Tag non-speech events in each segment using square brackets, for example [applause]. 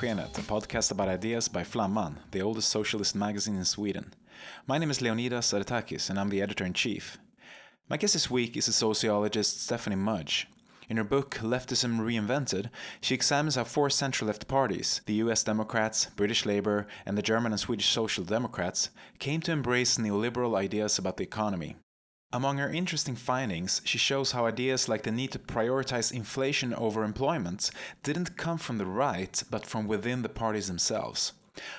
to Norrskenet, a podcast about ideas by Flamman, the oldest socialist magazine in Sweden. My name is Leonidas Aretakis, and I'm the editor in chief. My guest this week is the sociologist Stephanie Mudge. In her book Leftism Reinvented, she examines how four central left parties, the US Democrats, British Labour, and the German and Swedish Social Democrats, came to embrace neoliberal ideas about the economy. Among her interesting findings, she shows how ideas like the need to prioritize inflation over employment didn't come from the right, but from within the parties themselves.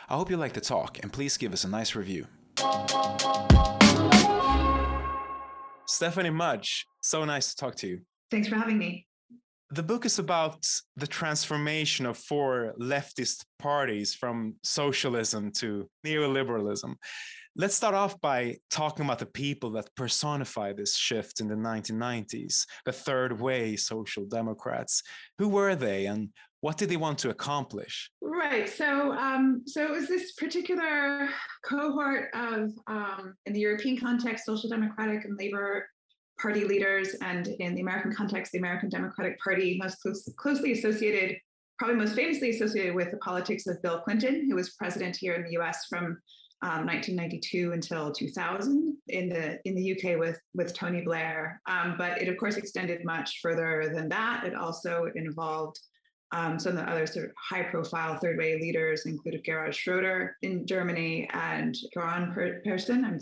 I hope you like the talk, and please give us a nice review. Stephanie Mudge, so nice to talk to you. Thanks for having me. The book is about the transformation of four leftist parties from socialism to neoliberalism. Let's start off by talking about the people that personify this shift in the 1990s, the third way social democrats. Who were they and what did they want to accomplish? Right. So, um, so it was this particular cohort of, um, in the European context, social democratic and labor party leaders, and in the American context, the American Democratic Party, most close, closely associated, probably most famously associated with the politics of Bill Clinton, who was president here in the U.S. from um, 1992 until 2000 in the in the UK with with Tony Blair. Um, but it of course extended much further than that. It also involved um, some of the other sort of high profile third way leaders included Gerhard Schroeder in Germany and Göran Persson. I'm,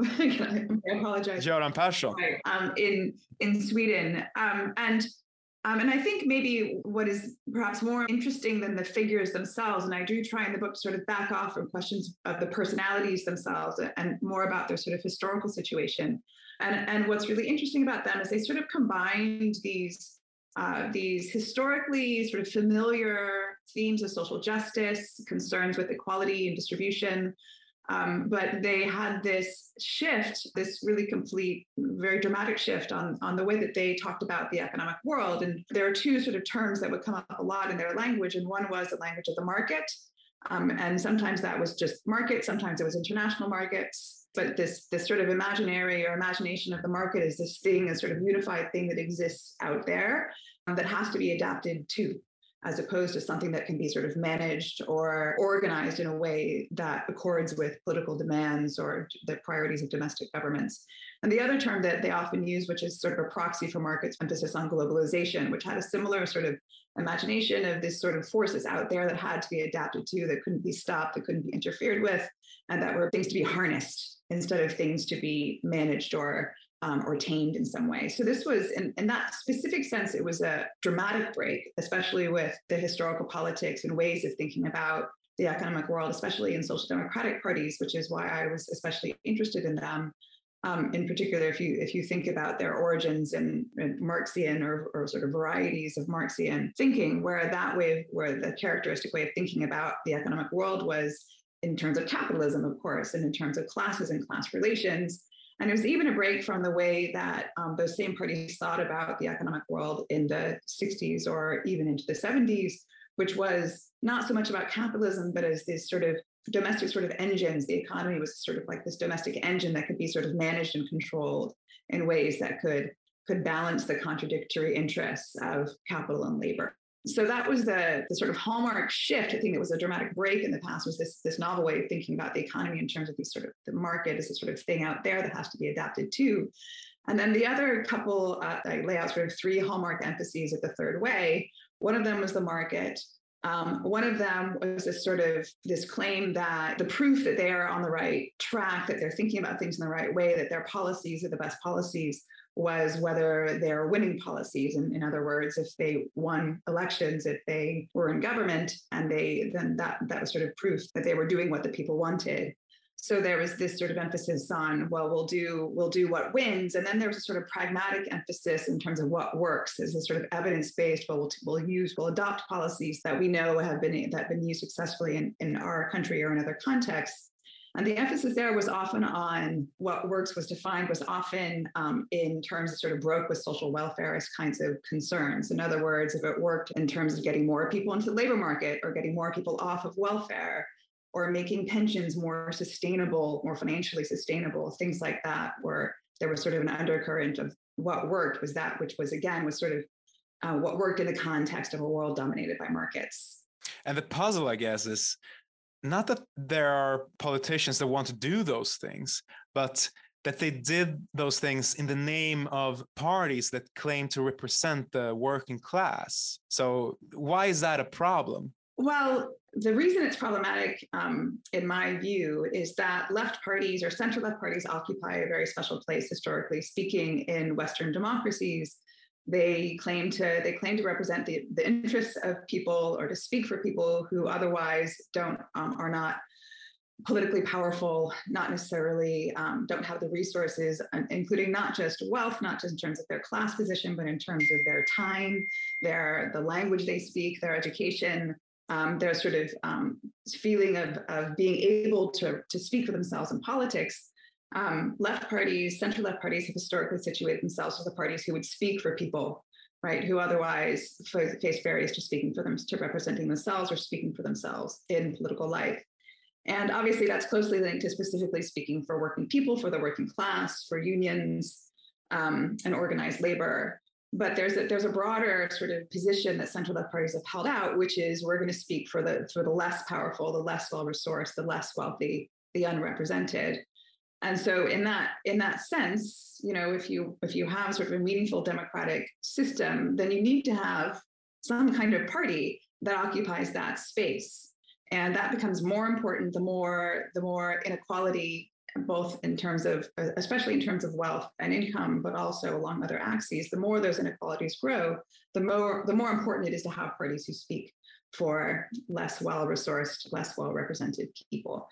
[laughs] I apologize. Göran Persson. Right, um, in in Sweden. Um, and um, and I think maybe what is perhaps more interesting than the figures themselves, and I do try in the book to sort of back off from questions of the personalities themselves and more about their sort of historical situation. And, and what's really interesting about them is they sort of combined these uh, these historically sort of familiar themes of social justice, concerns with equality and distribution, um, but they had this shift, this really complete, very dramatic shift on, on the way that they talked about the economic world. And there are two sort of terms that would come up a lot in their language. And one was the language of the market. Um, and sometimes that was just market, sometimes it was international markets. But this, this sort of imaginary or imagination of the market is this thing, a sort of unified thing that exists out there um, that has to be adapted to as opposed to something that can be sort of managed or organized in a way that accords with political demands or the priorities of domestic governments. And the other term that they often use, which is sort of a proxy for markets, emphasis on globalization, which had a similar sort of imagination of this sort of forces out there that had to be adapted to, that couldn't be stopped, that couldn't be interfered with, and that were things to be harnessed instead of things to be managed or um, or tamed in some way. So this was, in, in that specific sense, it was a dramatic break, especially with the historical politics and ways of thinking about the economic world, especially in social democratic parties, which is why I was especially interested in them. Um, in particular, if you if you think about their origins in, in Marxian or, or, sort of varieties of Marxian thinking, where that way, where the characteristic way of thinking about the economic world was in terms of capitalism, of course, and in terms of classes and class relations, and it was even a break from the way that um, those same parties thought about the economic world in the 60s or even into the 70s, which was not so much about capitalism, but as this sort of domestic sort of engines. The economy was sort of like this domestic engine that could be sort of managed and controlled in ways that could could balance the contradictory interests of capital and labor so that was the, the sort of hallmark shift. I think it was a dramatic break in the past was this, this novel way of thinking about the economy in terms of these sort of the market as a sort of thing out there that has to be adapted to. And then the other couple, uh, I lay out sort of three hallmark emphases of the third way. One of them was the market. Um, one of them was this sort of this claim that the proof that they are on the right track, that they're thinking about things in the right way, that their policies are the best policies, was whether they're winning policies. In, in other words, if they won elections, if they were in government, and they then that that was sort of proof that they were doing what the people wanted. So there was this sort of emphasis on, well, we'll do we'll do what wins, and then there was a sort of pragmatic emphasis in terms of what works, as a sort of evidence based. Well, we'll, we'll use we'll adopt policies that we know have been that have been used successfully in, in our country or in other contexts, and the emphasis there was often on what works was defined was often um, in terms of sort of broke with social welfareist kinds of concerns. In other words, if it worked in terms of getting more people into the labor market or getting more people off of welfare or making pensions more sustainable, more financially sustainable, things like that, where there was sort of an undercurrent of what worked was that which was again was sort of uh, what worked in the context of a world dominated by markets. And the puzzle, I guess, is not that there are politicians that want to do those things, but that they did those things in the name of parties that claim to represent the working class. So, why is that a problem? Well, the reason it's problematic, um, in my view, is that left parties or center left parties occupy a very special place, historically speaking, in Western democracies. They claim to they claim to represent the, the interests of people or to speak for people who otherwise don't um, are not politically powerful, not necessarily um, don't have the resources, including not just wealth, not just in terms of their class position, but in terms of their time, their the language they speak, their education, um, their sort of um, feeling of, of being able to, to speak for themselves in politics. Um, left parties, center left parties have historically situated themselves as the parties who would speak for people, right, who otherwise face barriers to speaking for them, to representing themselves or speaking for themselves in political life. And obviously, that's closely linked to specifically speaking for working people, for the working class, for unions, um, and organized labor. But there's a, there's a broader sort of position that central left parties have held out, which is we're going to speak for the for the less powerful, the less well resourced, the less wealthy, the unrepresented. And so, in that in that sense, you know, if you if you have sort of a meaningful democratic system, then you need to have some kind of party that occupies that space. And that becomes more important the more the more inequality both in terms of especially in terms of wealth and income but also along other axes the more those inequalities grow the more the more important it is to have parties who speak for less well resourced less well represented people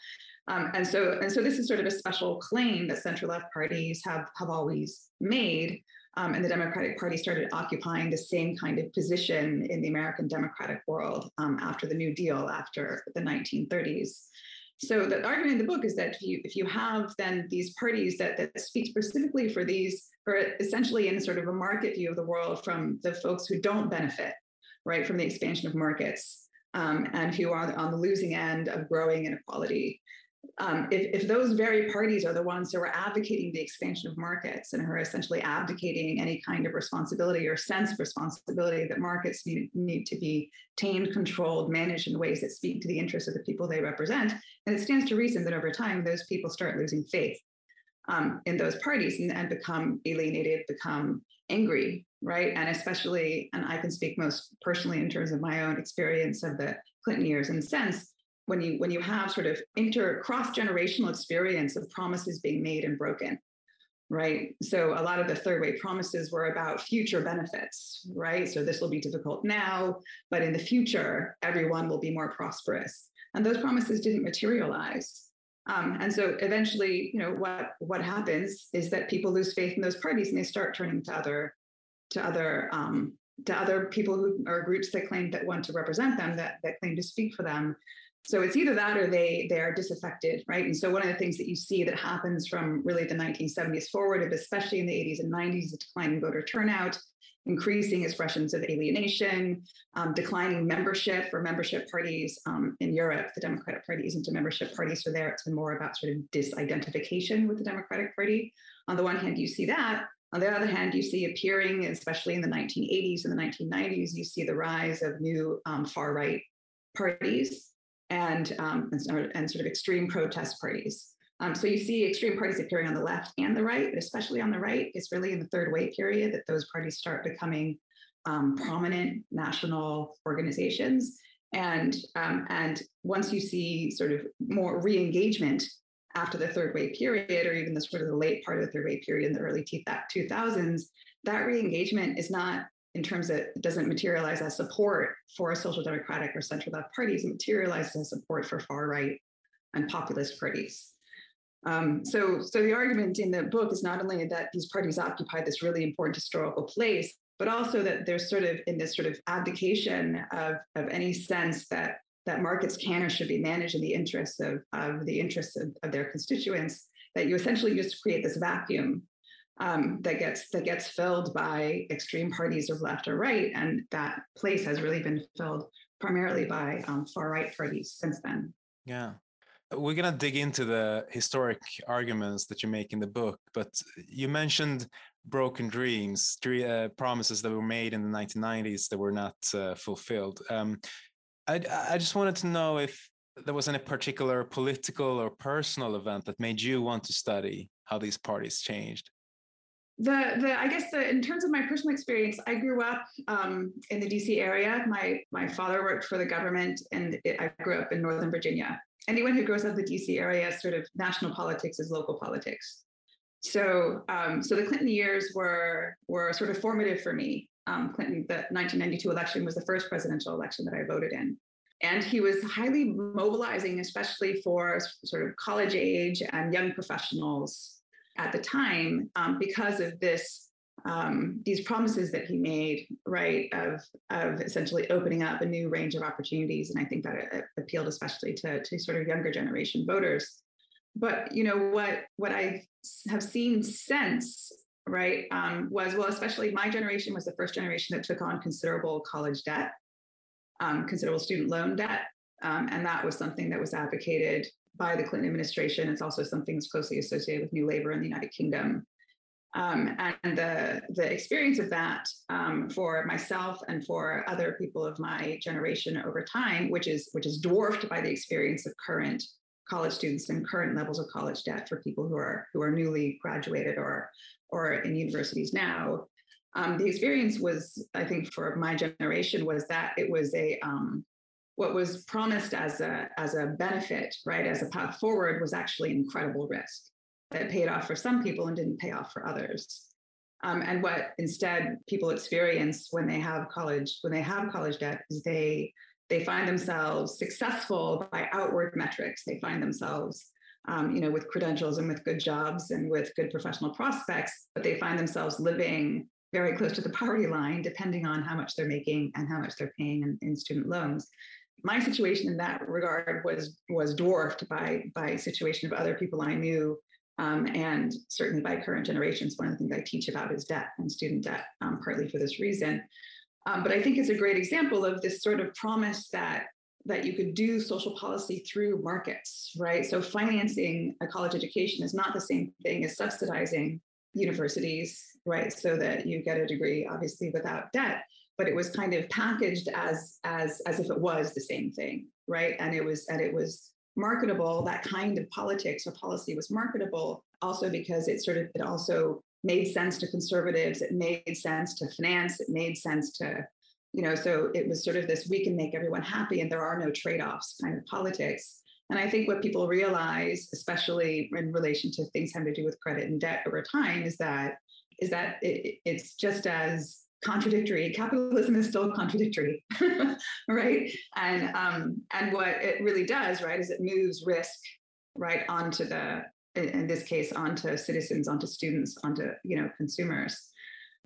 um, and so and so this is sort of a special claim that center left parties have have always made um, and the Democratic Party started occupying the same kind of position in the American democratic world um, after the New Deal, after the 1930s. So the argument in the book is that if you if you have then these parties that that speak specifically for these, for essentially in sort of a market view of the world from the folks who don't benefit, right, from the expansion of markets, um, and who are on the losing end of growing inequality, um, if, if, those very parties are the ones who are advocating the expansion of markets and who are essentially abdicating any kind of responsibility or sense of responsibility that markets need, need to be tamed, controlled, managed in ways that speak to the interests of the people they represent, and it stands to reason that over time those people start losing faith um, in those parties and, and become alienated, become angry, right? And especially, and I can speak most personally in terms of my own experience of the Clinton years, the sense when you when you have sort of inter cross generational experience of promises being made and broken right? So a lot of the third way promises were about future benefits right? So this will be difficult now but in the future everyone will be more prosperous. And those promises didn't materialize um, and so eventually you know what what happens is that people lose faith in those parties and they start turning to other to other um, to other people who are groups that claim that want to represent them that that claim to speak for them so it's either that or they they are disaffected, right? And so one of the things that you see that happens from really the 1970s forward, especially in the 80s and 90s, the declining voter turnout, increasing expressions of alienation, um, declining membership for membership parties um, in Europe. The Democratic Party isn't a membership party, so there it's been more about sort of disidentification with the Democratic Party. On the one hand, you see that. On the other hand, you see appearing, especially in the 1980s and the 1990s, you see the rise of new um, far right parties and, um, and, and, sort of extreme protest parties. Um, so you see extreme parties appearing on the left and the right, but especially on the right, it's really in the third way period that those parties start becoming um, prominent national organizations. And, um, and once you see sort of more re-engagement after the third way period, or even the sort of the late part of the third way period in the early 2000s, that re-engagement is not in terms of it doesn't materialize as support for social democratic or central left parties, it materializes as support for far right and populist parties. Um, so, so the argument in the book is not only that these parties occupy this really important historical place, but also that there's sort of in this sort of abdication of, of any sense that that markets can or should be managed in the interests of, of the interests of, of their constituents, that you essentially just create this vacuum um, that gets that gets filled by extreme parties of left or right, and that place has really been filled primarily by um, far right parties since then. Yeah, we're gonna dig into the historic arguments that you make in the book, but you mentioned broken dreams, uh, promises that were made in the 1990s that were not uh, fulfilled. Um, I, I just wanted to know if there was any particular political or personal event that made you want to study how these parties changed the the I guess the in terms of my personal experience, I grew up um, in the DC area. My my father worked for the government, and it, I grew up in Northern Virginia. Anyone who grows up in the DC area, sort of national politics is local politics. So um, so the Clinton years were were sort of formative for me. Um, Clinton, the 1992 election was the first presidential election that I voted in. And he was highly mobilizing, especially for sort of college age and young professionals at the time um, because of this um, these promises that he made, right, of of essentially opening up a new range of opportunities, and I think that it, appealed especially to to sort of younger generation voters. But you know what what I have seen since, right, um, was well, especially my generation was the first generation that took on considerable college debt, um, considerable student loan debt, um, and that was something that was advocated by the Clinton administration. It's also something that's closely associated with New Labour in the United Kingdom. Um, and the, the experience of that um, for myself and for other people of my generation over time, which is which is dwarfed by the experience of current college students and current levels of college debt for people who are who are newly graduated or or in universities now. Um, the experience was, I think, for my generation, was that it was a um, what was promised as a as a benefit, right, as a path forward, was actually incredible risk that paid off for some people and didn't pay off for others. Um, and what instead people experience when they have college when they have college debt is they they find themselves successful by outward metrics. They find themselves um, you know, with credentials and with good jobs and with good professional prospects, but they find themselves living very close to the poverty line, depending on how much they're making and how much they're paying in, in student loans my situation in that regard was was dwarfed by by situation of other people I knew, um, and certainly by current generations. One of the things I teach about is debt and student debt, um, partly for this reason. Um, but I think it's a great example of this sort of promise that that you could do social policy through markets, right? So financing a college education is not the same thing as subsidizing universities, right? So that you get a degree, obviously, without debt but it was kind of packaged as as as if it was the same thing right and it was and it was marketable that kind of politics or policy was marketable also because it sort of it also made sense to conservatives it made sense to finance it made sense to you know so it was sort of this we can make everyone happy and there are no trade-offs kind of politics. And i think what people realize especially in relation to things having to do with credit and debt over time is that is that it, it's just as contradictory. Capitalism is still contradictory, [laughs] right? And um, and what it really does, right, is it moves risk right onto the in this case onto citizens, onto students, onto you know consumers,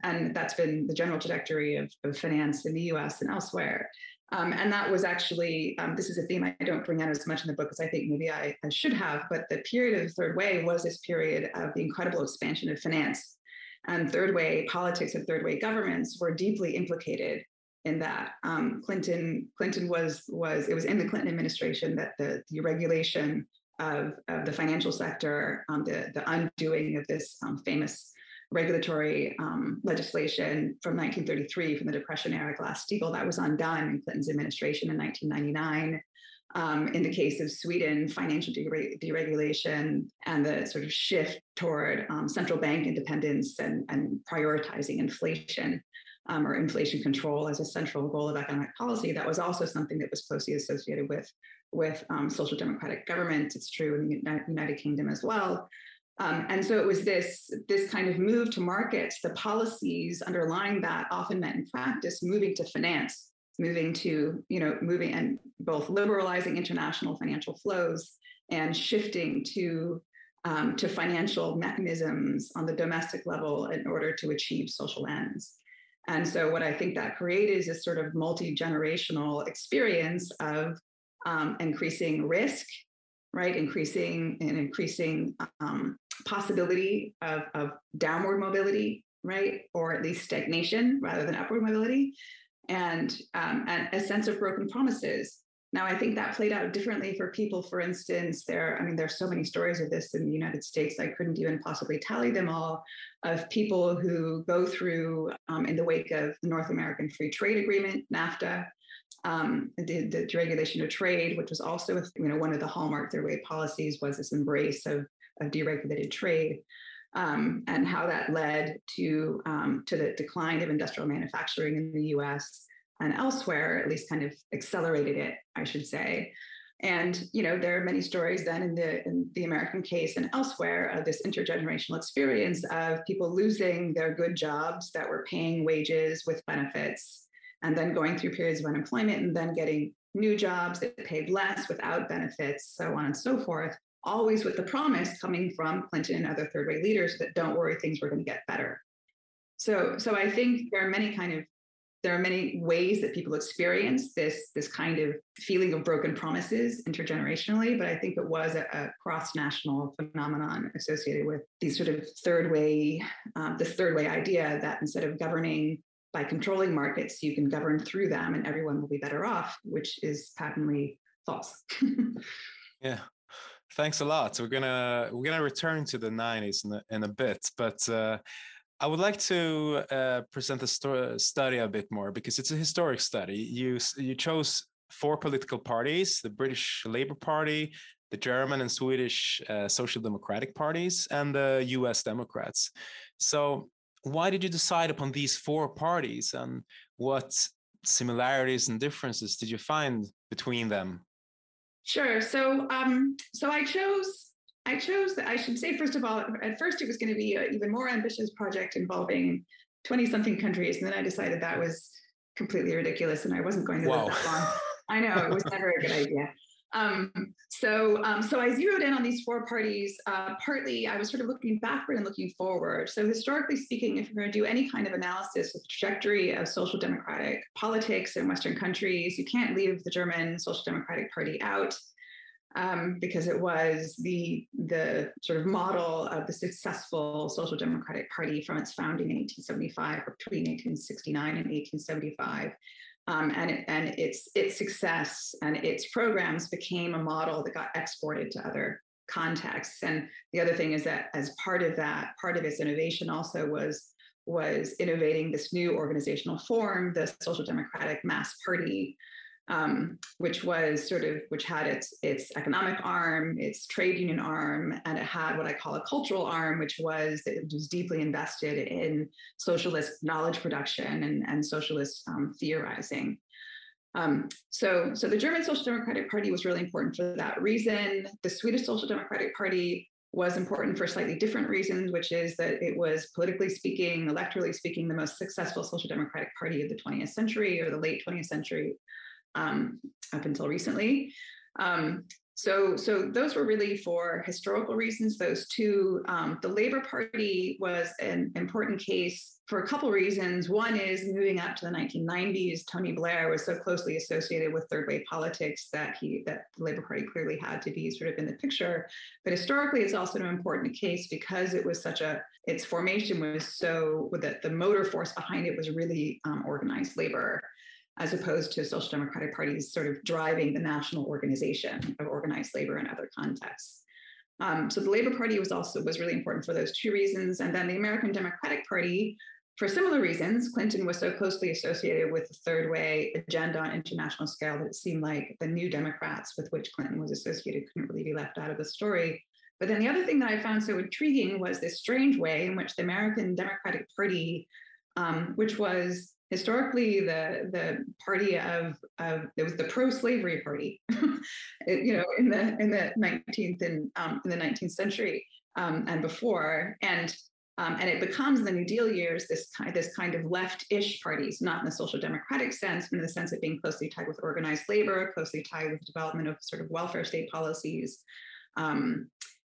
and that's been the general trajectory of, of finance in the U.S. and elsewhere. Um, and that was actually um, this is a theme I don't bring out as much in the book as I think maybe I, I should have. But the period of the third way was this period of the incredible expansion of finance and third way politics and third way governments were deeply implicated in that. Um, Clinton Clinton was was it was in the Clinton administration that the deregulation of, of the financial sector, um, the the undoing of this um, famous regulatory um, legislation from 1933 from the Depression era Glass-Steagall that was undone in Clinton's administration in 1999. Um, in the case of Sweden, financial deregulation and the sort of shift toward um, central bank independence and, and prioritizing inflation um, or inflation control as a central goal of economic policy. That was also something that was closely associated with, with um, social democratic government. It's true in the United Kingdom as well. Um, and so it was this, this kind of move to markets, the policies underlying that often meant in practice moving to finance moving to, you know, moving and both liberalizing international financial flows and shifting to um, to financial mechanisms on the domestic level in order to achieve social ends. And so, what I think that created is sort of multi generational experience of um, increasing risk, right? Increasing and increasing um, possibility of, of downward mobility, right? Or at least stagnation rather than upward mobility and, um, and a sense of broken promises. Now, I think that played out differently for people. For instance, there, I mean, there's so many stories of this in the United States, I couldn't even possibly tally them all, of people who go through, um, in the wake of the North American Free Trade Agreement, NAFTA, um, the, the deregulation of trade, which was also you know one of the hallmark third way policies was this embrace of, of deregulated trade. Um, and how that led to um, to the decline of industrial manufacturing in the U.S. and elsewhere, at least kind of accelerated it, I should say. And you know, there are many stories then in the in the American case and elsewhere of this intergenerational experience of people losing their good jobs that were paying wages with benefits, and then going through periods of unemployment and then getting new jobs that paid less without benefits, so on and so forth. Always with the promise coming from Clinton and other third way leaders that don't worry, things were going to get better. So, so I think there are many kind of there are many ways that people experience this this kind of feeling of broken promises intergenerationally but i think it was a, a cross-national phenomenon associated with these sort of third way um, this third way idea that instead of governing by controlling markets you can govern through them and everyone will be better off which is patently false [laughs] yeah thanks a lot we're gonna we're gonna return to the 90s in a, in a bit but uh, I would like to uh, present the study a bit more because it's a historic study. You you chose four political parties: the British Labour Party, the German and Swedish uh, Social Democratic parties, and the U.S. Democrats. So, why did you decide upon these four parties, and what similarities and differences did you find between them? Sure. So, um, so I chose I chose that I should say, first of all, at first it was going to be an even more ambitious project involving 20 something countries. And then I decided that was completely ridiculous and I wasn't going to wow. live that long. I know it was never a good idea. Um, so, um, so I zeroed in on these four parties. Uh, partly, I was sort of looking backward and looking forward. So, historically speaking, if you're going to do any kind of analysis of the trajectory of social democratic politics in Western countries, you can't leave the German Social Democratic Party out um, because it was the the sort of model of the successful Social Democratic Party from its founding in 1875 between 1869 and 1875. Um, and and its its success and its programs became a model that got exported to other contexts. And the other thing is that as part of that, part of its innovation also was was innovating this new organizational form, the Social Democratic Mass Party, um, which was sort of which had its its economic arm, its trade union arm, and it had what I call a cultural arm, which was it was deeply invested in socialist knowledge production and, and socialist um, theorizing. Um, so, so the German Social Democratic Party was really important for that reason. The Swedish Social Democratic Party was important for slightly different reasons, which is that it was politically speaking, electorally speaking, the most successful social democratic party of the 20th century or the late 20th century um, up until recently. Um, so, so those were really for historical reasons. Those two, um, the Labor Party was an important case for a couple reasons. One is moving up to the 1990s, Tony Blair was so closely associated with third way politics that he that the Labor Party clearly had to be sort of in the picture. But historically, it's also an important case because it was such a its formation was so that the motor force behind it was really um, organized labor as opposed to social democratic parties sort of driving the national organization of organized labor in other contexts. Um, so the Labor Party was also was really important for those two reasons. And then the American Democratic Party, for similar reasons, Clinton was so closely associated with the third way agenda on international scale that it seemed like the new Democrats with which Clinton was associated couldn't really be left out of the story. But then the other thing that I found so intriguing was this strange way in which the American Democratic Party, um, which was historically the the party of of it was the pro-slavery party. [laughs] You know in the in the 19th and um, in the 19th century um, and before and um, and it becomes the New Deal years this kind this kind of left-ish parties, not in the social democratic sense, but in the sense of being closely tied with organized labor, closely tied with development of sort of welfare state policies, um,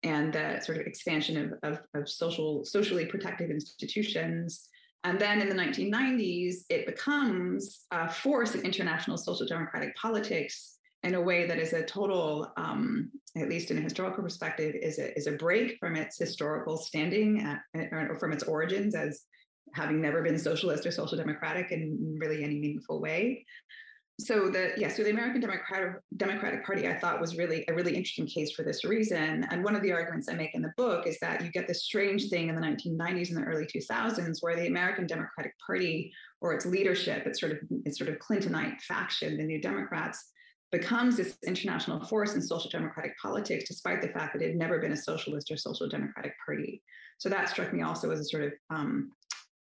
and the sort of expansion of, of, of social socially protective institutions, and then in the 1990s, it becomes a force in international social democratic politics in a way that is a total, um, at least in a historical perspective, is a, is a break from its historical standing at, or from its origins as having never been socialist or social democratic in really any meaningful way. So the yeah, so the American Democratic Democratic Party I thought was really a really interesting case for this reason. And one of the arguments I make in the book is that you get this strange thing in the 1990s and the early 2000s where the American Democratic Party or its leadership, its sort of its sort of Clintonite faction, the New Democrats, becomes this international force in social democratic politics, despite the fact that it had never been a socialist or social democratic party. So that struck me also as a sort of um,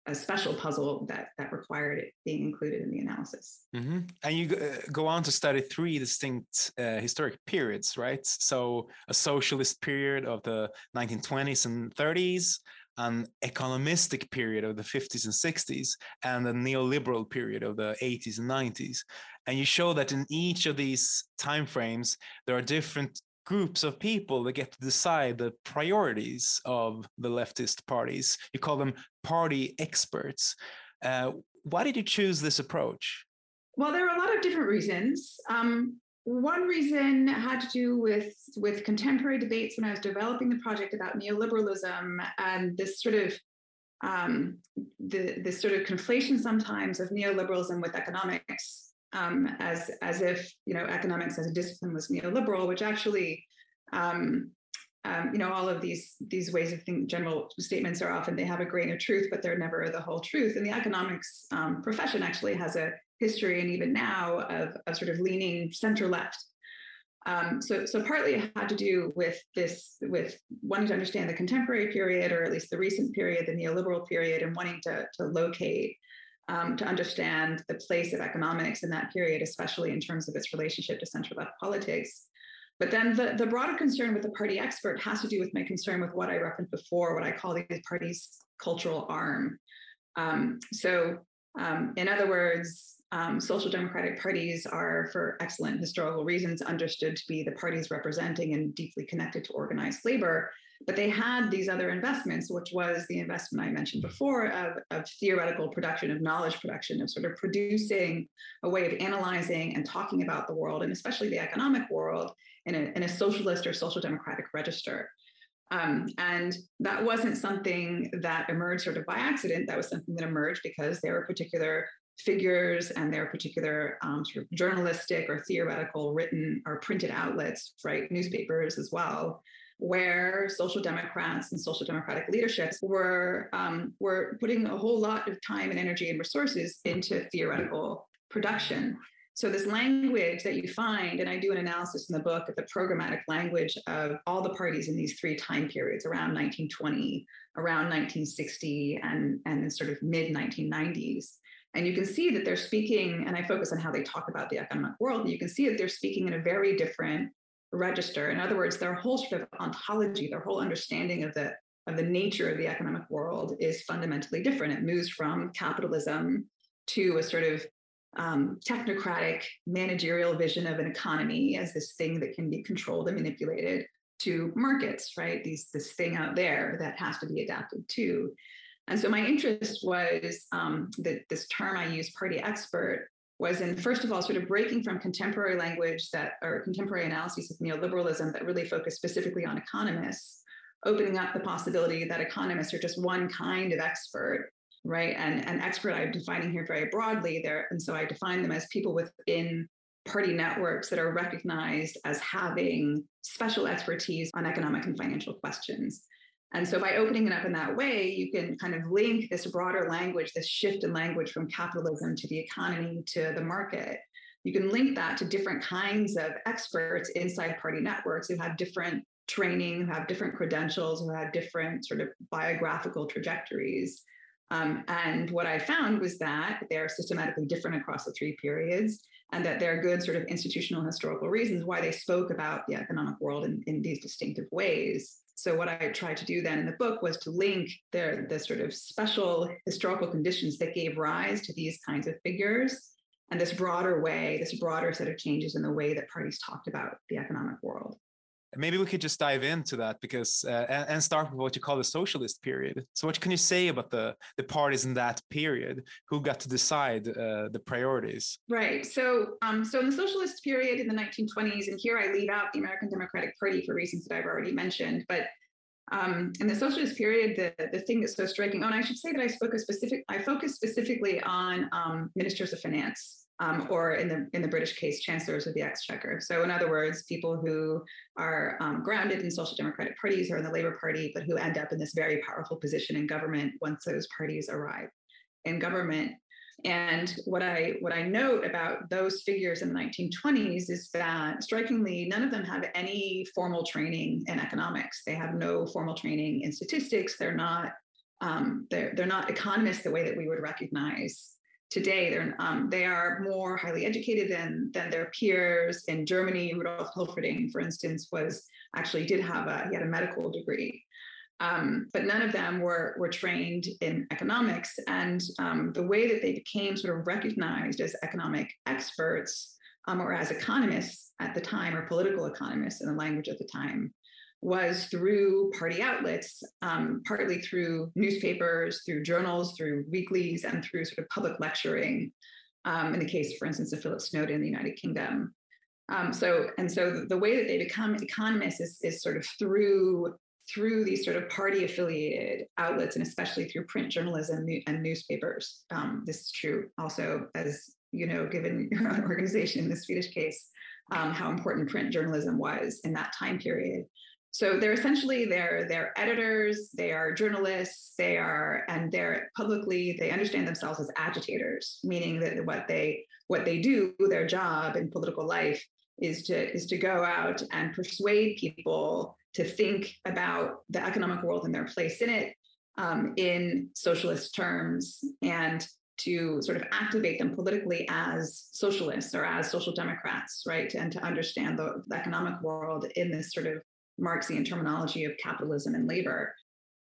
a special puzzle that that required it being included in the analysis. Mm-hmm. And you uh, go on to study three distinct uh, historic periods, right? So a socialist period of the 1920s and 30s, an economistic period of the 50s and 60s, and a neoliberal period of the 80s and 90s. And you show that in each of these timeframes, there are different groups of people that get to decide the priorities of the leftist parties. You call them party experts. Uh, why did you choose this approach? Well, there are a lot of different reasons. Um, one reason had to do with with contemporary debates when I was developing the project about neoliberalism and this sort of um, the this sort of conflation sometimes of neoliberalism with economics um, as as if you know economics as a discipline was neoliberal, which actually um, um, you know all of these these ways of thinking general statements are often they have a grain of truth but they're never the whole truth. And the economics um, profession actually has a history and even now of, sort of leaning center left. Um, so so partly it had to do with this with wanting to understand the contemporary period or at least the recent period the neoliberal period and wanting to, to locate um, to understand the place of economics in that period, especially in terms of its relationship to center left politics. But then the, the broader concern with the party expert has to do with my concern with what I referenced before, what I call these parties' cultural arm. Um, so, um, in other words, um, social democratic parties are, for excellent historical reasons, understood to be the parties representing and deeply connected to organized labor. But they had these other investments, which was the investment I mentioned before of, of theoretical production, of knowledge production, of sort of producing a way of analyzing and talking about the world, and especially the economic world, in a, in a socialist or social democratic register. Um, and that wasn't something that emerged sort of by accident. That was something that emerged because there were particular figures and their particular um, sort of journalistic or theoretical written or printed outlets, right, newspapers as well, where social democrats and social democratic leaderships were um, were putting a whole lot of time and energy and resources into theoretical production. So this language that you find, and I do an analysis in the book of the programmatic language of all the parties in these three time periods around 1920, around 1960, and, and sort of mid 1990s. And you can see that they're speaking, and I focus on how they talk about the economic world. And you can see that they're speaking in a very different register. In other words, their whole sort of ontology, their whole understanding of the of the nature of the economic world is fundamentally different. It moves from capitalism to a sort of um, technocratic managerial vision of an economy as this thing that can be controlled and manipulated to markets, right? These this thing out there that has to be adapted to. And so my interest was um, that this term I use, party expert, was in first of all sort of breaking from contemporary language that or contemporary analyses of neoliberalism that really focus specifically on economists opening up the possibility that economists are just one kind of expert right? And an expert i'm defining here very broadly there. And so i define them as people within party networks that are recognized as having special expertise on economic and financial questions and so by opening it up in that way, you can kind of link this broader language, this shift in language from capitalism to the economy to the market. You can link that to different kinds of experts inside party networks who have different training, who have different credentials, who have different sort of biographical trajectories. Um, and what I found was that they're systematically different across the three periods, and that there are good sort of institutional historical reasons why they spoke about the economic world in, in these distinctive ways. So what I tried to do then in the book was to link the, the sort of special historical conditions that gave rise to these kinds of figures and this broader way, this broader set of changes in the way that parties talked about the economic world. Maybe we could just dive into that because uh, and, and, start with what you call the socialist period. So, what can you say about the the parties in that period? Who got to decide uh, the priorities? Right. So, um, so in the socialist period in the 1920s, and here I leave out the American Democratic Party for reasons that I've already mentioned, but um, in the socialist period, the, the thing that's so striking, oh, and I should say that I spoke a specific, I focused specifically on um, ministers of finance um, or in the in the British case, chancellors of the exchequer. So, in other words, people who are um, grounded in social democratic parties or in the Labour Party, but who end up in this very powerful position in government once those parties arrive in government. And what I what I note about those figures in the 1920s is that strikingly, none of them have any formal training in economics. They have no formal training in statistics. They're not um, they're they're not economists the way that we would recognize today. They're um, they are more highly educated than than their peers in Germany. Rudolf Hilferding, for instance, was actually did have a he had a medical degree. Um, but none of them were, were trained in economics. And um, the way that they became sort of recognized as economic experts um, or as economists at the time, or political economists in the language at the time, was through party outlets, um, partly through newspapers, through journals, through weeklies, and through sort of public lecturing. Um, in the case, for instance, of Philip Snowden in the United Kingdom. Um, so, and so the way that they become economists is, is sort of through through these sort of party affiliated outlets and especially through print journalism and newspapers. Um, this is true also, as you know, given your own [laughs] organization in the Swedish case, um, how important print journalism was in that time period. So they're essentially they're they're editors, they are journalists, they are and they're publicly they understand themselves as agitators, meaning that what they what they do, their job in political life is to is to go out and persuade people to think about the economic world and their place in it um, in socialist terms and to sort of activate them politically as socialists or as social democrats, right? And to understand the, the economic world in this sort of Marxian terminology of capitalism and labor.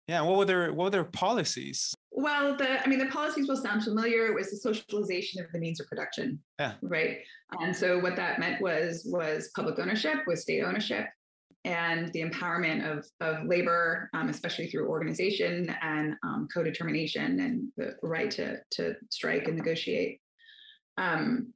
Yeah, what were their what were their policies? Well, the I mean the policies will sound familiar. It was the socialization of the means of production. Yeah. Right. And so what that meant was was public ownership, was state ownership, and the empowerment of, of labor, um, especially through organization and um, co-determination and the right to, to strike and negotiate. Um,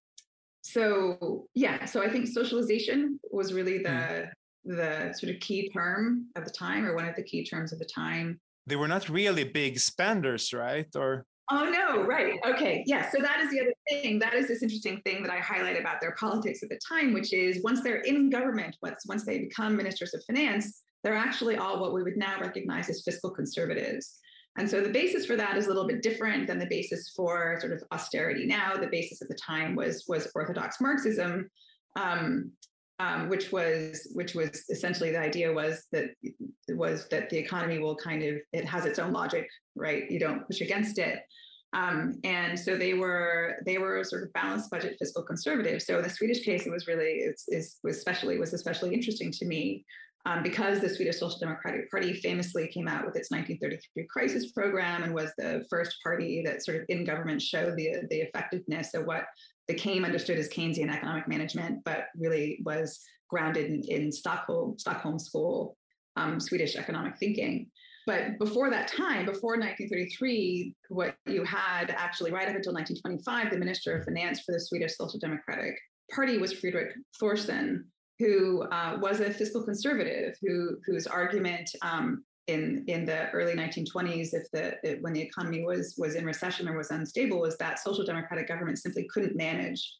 so yeah, so I think socialization was really the mm. The sort of key term of the time, or one of the key terms of the time. They were not really big spenders, right? Or Oh no, right. Okay. Yeah. So that is the other thing. That is this interesting thing that I highlight about their politics at the time, which is once they're in government, once once they become ministers of finance, they're actually all what we would now recognize as fiscal conservatives. And so the basis for that is a little bit different than the basis for sort of austerity now. The basis at the time was was orthodox Marxism, um, um, which was which was essentially the idea was that was that the economy will kind of it has its own logic, right? You don't push against it. Um, and so they were they were sort of balanced budget fiscal conservative. So the Swedish case, it was really it's, was especially was especially interesting to me um, because the Swedish Social Democratic Party famously came out with its 1933 crisis program and was the first party that sort of in government showed the the effectiveness of what became understood as Keynesian economic management, but really was grounded in, in Stockholm Stockholm School um, Swedish economic thinking. But before that time, before 1933, what you had actually right up until 1925, the Minister of Finance for the Swedish Social Democratic Party was Fredrik Thorsson, who uh, was a fiscal conservative, who whose argument um, in in the early 1920s, if the when the economy was was in recession or was unstable, was that social democratic government simply couldn't manage,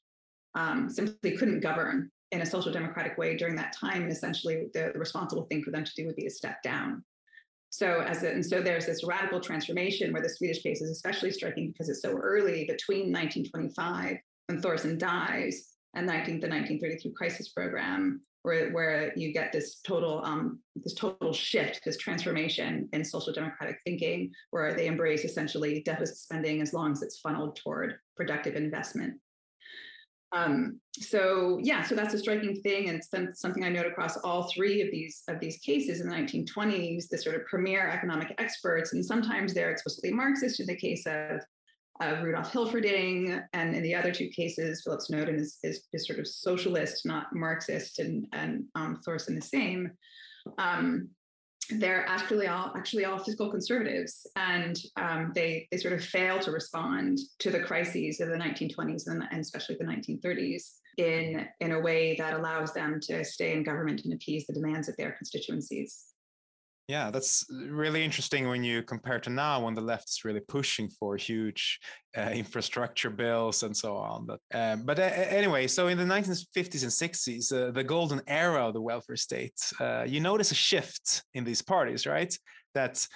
um, simply couldn't govern in a social democratic way during that time, and essentially the, responsible thing for them to do would be to step down. So as a, and so there's this radical transformation where the Swedish case is especially striking because it's so early between 1925 when Thorsson dies and 19, the 1933 crisis program, where, where you get this total um, this total shift, this transformation in social democratic thinking, where they embrace essentially deficit spending as long as it's funneled toward productive investment. Um, so yeah, so that's a striking thing, and something I note across all three of these of these cases in the 1920s. The sort of premier economic experts, and sometimes they're explicitly Marxist. In the case of of Rudolf Hilferding, and in the other two cases, Philip Snowden is, is, is sort of socialist, not Marxist, and and um, Thorsson the same. Um, they're actually all actually all fiscal conservatives, and um, they they sort of fail to respond to the crises of the 1920s and, and especially the 1930s in in a way that allows them to stay in government and appease the demands of their constituencies. Yeah, that's really interesting when you compare to now when the left is really pushing for huge uh, infrastructure bills and so on. But, um, but uh, anyway, so in the 1950s and 60s, uh, the golden era of the welfare state, uh, you notice a shift in these parties, right? That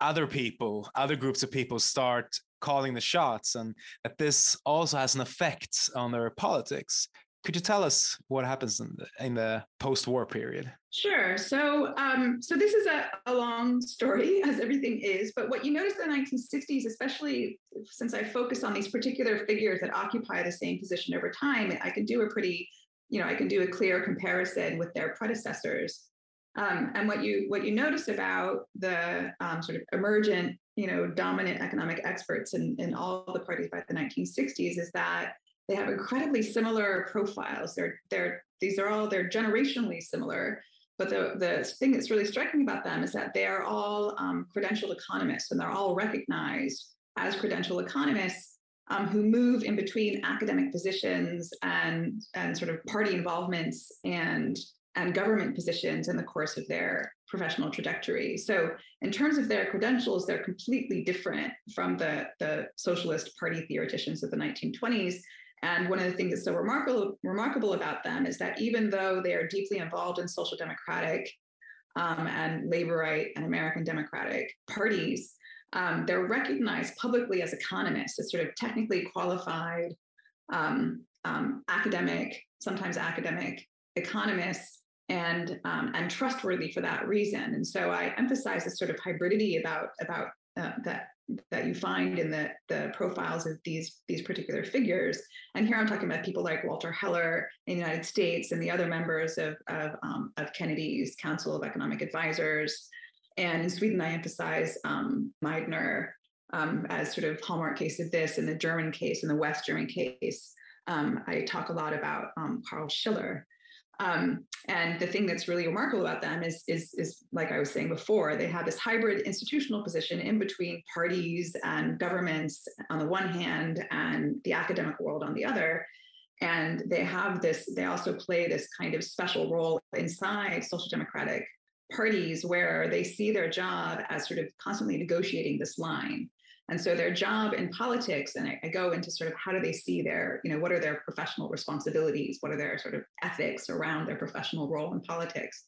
other people, other groups of people start calling the shots and that this also has an effect on their politics. Could you tell us what happens in the, in the post-war period? Sure. So, um, so this is a, a, long story, [laughs] as everything is. But what you notice in the 1960s, especially since I focus on these particular figures that occupy the same position over time, I can do a pretty, you know, I can do a clear comparison with their predecessors. Um, and what you what you notice about the um, sort of emergent, you know, dominant economic experts in, in all the parties by the 1960s is that they have incredibly similar profiles. They're they're these are all they're generationally similar. But the, the thing that's really striking about them is that they are all um, credentialed economists and they're all recognized as credentialed economists um, who move in between academic positions and, and sort of party involvements and, and government positions in the course of their professional trajectory. So, in terms of their credentials, they're completely different from the, the socialist party theoreticians of the 1920s and one of the things that's so remarkable, remarkable about them is that even though they are deeply involved in social democratic um, and labor right and American democratic parties, um, they're recognized publicly as economists, as sort of technically qualified um, um academic, sometimes academic economists, and um, and trustworthy for that reason. And so I emphasize this sort of hybridity about about uh, that that you find in the, the profiles of these, these particular figures. And here I'm talking about people like Walter Heller in the United States and the other members of, of, um, of Kennedy's Council of Economic Advisors. And in Sweden, I emphasize um, Meidner um, as sort of hallmark case of this. In the German case, in the West German case, um, I talk a lot about um, Karl Schiller. Um, and the thing that's really remarkable about them is, is, is, like I was saying before, they have this hybrid institutional position in between parties and governments on the one hand and the academic world on the other. And they have this, they also play this kind of special role inside social democratic parties where they see their job as sort of constantly negotiating this line and so their job in politics, and I, I, go into sort of how do they see their, you know, what are their professional responsibilities? What are their sort of ethics around their professional role in politics?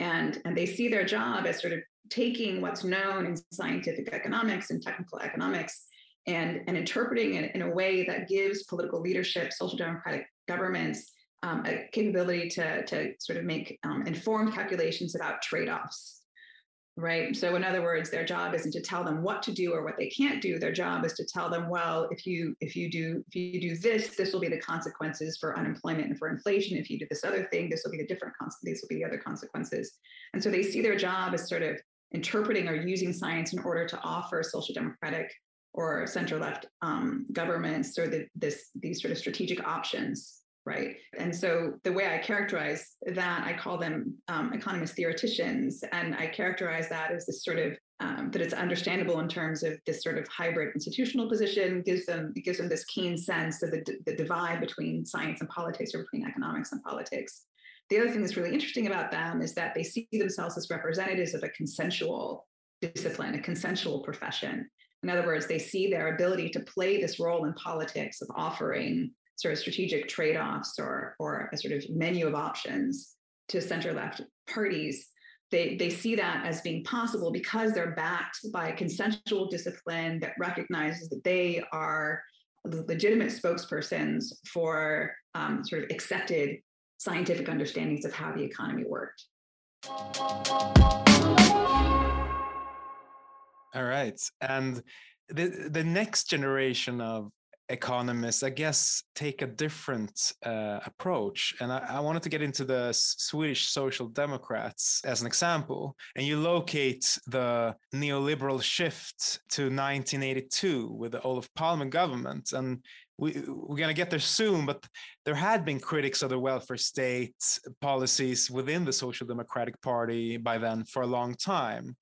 And, and they see their job as sort of taking what's known in scientific economics and technical economics and, and interpreting it in a way that gives political leadership, social democratic governments, um, a capability to, to sort of make um, informed calculations about trade offs right? So in other words their job isn't to tell them what to do or what they can't do. Their job is to tell them well if you if you do if you do this this will be the consequences for unemployment and for inflation. If you do this other thing this will be the different these will be the other consequences. And so they see their job as sort of interpreting or using science in order to offer social democratic or center left um, governments or the, this these sort of strategic options right? And so the way I characterize that, I call them um, economist theoreticians, and I characterize that as this sort of um, that it's understandable in terms of this sort of hybrid institutional position gives them gives them this keen sense of the, the divide between science and politics or between economics and politics. The other thing that's really interesting about them is that they see themselves as representatives of a consensual discipline, a consensual profession. In other words, they see their ability to play this role in politics of offering sort of strategic trade-offs or or a sort of menu of options to center left parties they, they see that as being possible because they're backed by a consensual discipline that recognizes that they are legitimate spokespersons for um, sort of accepted scientific understandings of how the economy worked. All right. And the, the next generation of economists, I guess, take a different uh, approach. And I, I, wanted to get into the Swedish Social Democrats as an example. And you locate the neoliberal shift to 1982 with the Olof Palme government. And we, we're going to get there soon, but there had been critics of the welfare state policies within the Social Democratic Party by then for a long time.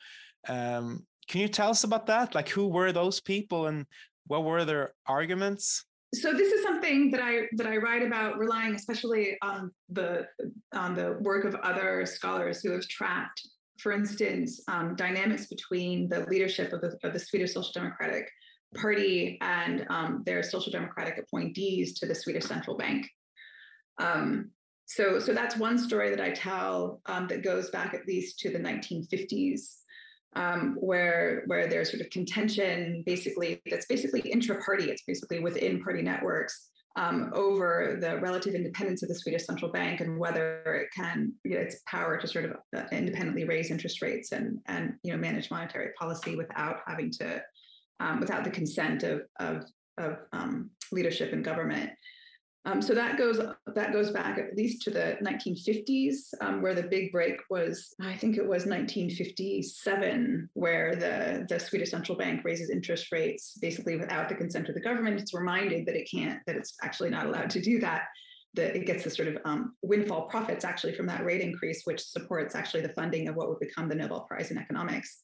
Um, can you tell us about that? Like, who were those people and what were their arguments? So this is something that I that I write about, relying especially on the on the work of other scholars who have tracked for instance, um, dynamics between the leadership of the, of the Swedish Social Democratic Party and um, their Social Democratic appointees to the Swedish Central Bank. Um, so, so that's one story that I tell um, that goes back at least to the 1950s, um, where where there's sort of contention, basically that's basically intra-party. It's basically within party networks um, over the relative independence of the Swedish central bank and whether it can you know, its power to sort of uh, independently raise interest rates and and you know manage monetary policy without having to um, without the consent of of, of um, leadership and government. Um, so that goes that goes back at least to the 1950s, um, where the big break was. I think it was 1957, where the the Swedish central bank raises interest rates basically without the consent of the government. It's reminded that it can't, that it's actually not allowed to do that. That it gets the sort of um, windfall profits actually from that rate increase, which supports actually the funding of what would become the Nobel Prize in economics.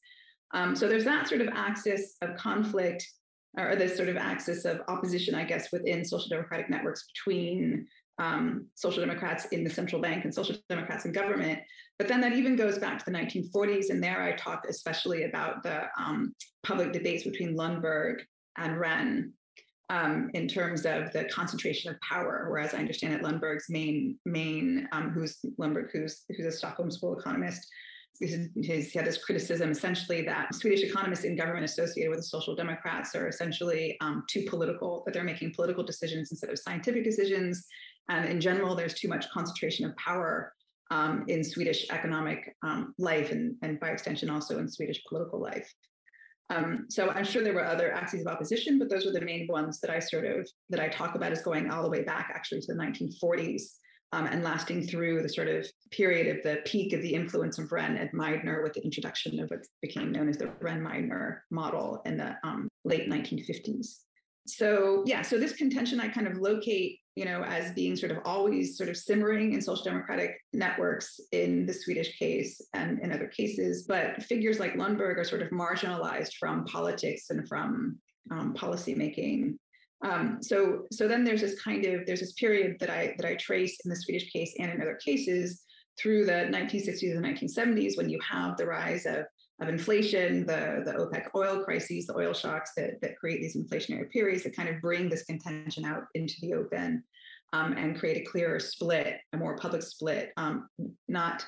Um, so there's that sort of axis of conflict or this sort of axis of opposition, I guess, within social democratic networks between um, social democrats in the central bank and social democrats in government. But then that even goes back to the 1940s. And there I talk especially about the um, public debates between Lundberg and Rehn um, in terms of the concentration of power. Whereas I understand that Lundberg's main, main um, who's Lundberg, who's, who's a Stockholm School economist, his, he had this criticism essentially that Swedish economists in government associated with the Social Democrats are essentially um, too political, that they're making political decisions instead of scientific decisions. And in general, there's too much concentration of power um, in Swedish economic um, life and, and by extension also in Swedish political life. Um, so I'm sure there were other axes of opposition, but those are the main ones that I sort of that I talk about as going all the way back actually to the 1940s um, and lasting through the sort of period of the peak of the influence of Rehn and Meidner with the introduction of what became known as the Rehn-Meidner model in the um, late 1950s. So yeah, so this contention I kind of locate, you know, as being sort of always sort of simmering in social democratic networks in the Swedish case and in other cases, but figures like Lundberg are sort of marginalized from politics and from um, policymaking um, so, so then there's this kind of there's this period that I that I trace in the Swedish case and in other cases through the 1960s and 1970s when you have the rise of of inflation, the, the OPEC oil crises, the oil shocks that, that create these inflationary periods that kind of bring this contention out into the open um, and create a clearer split, a more public split, um, not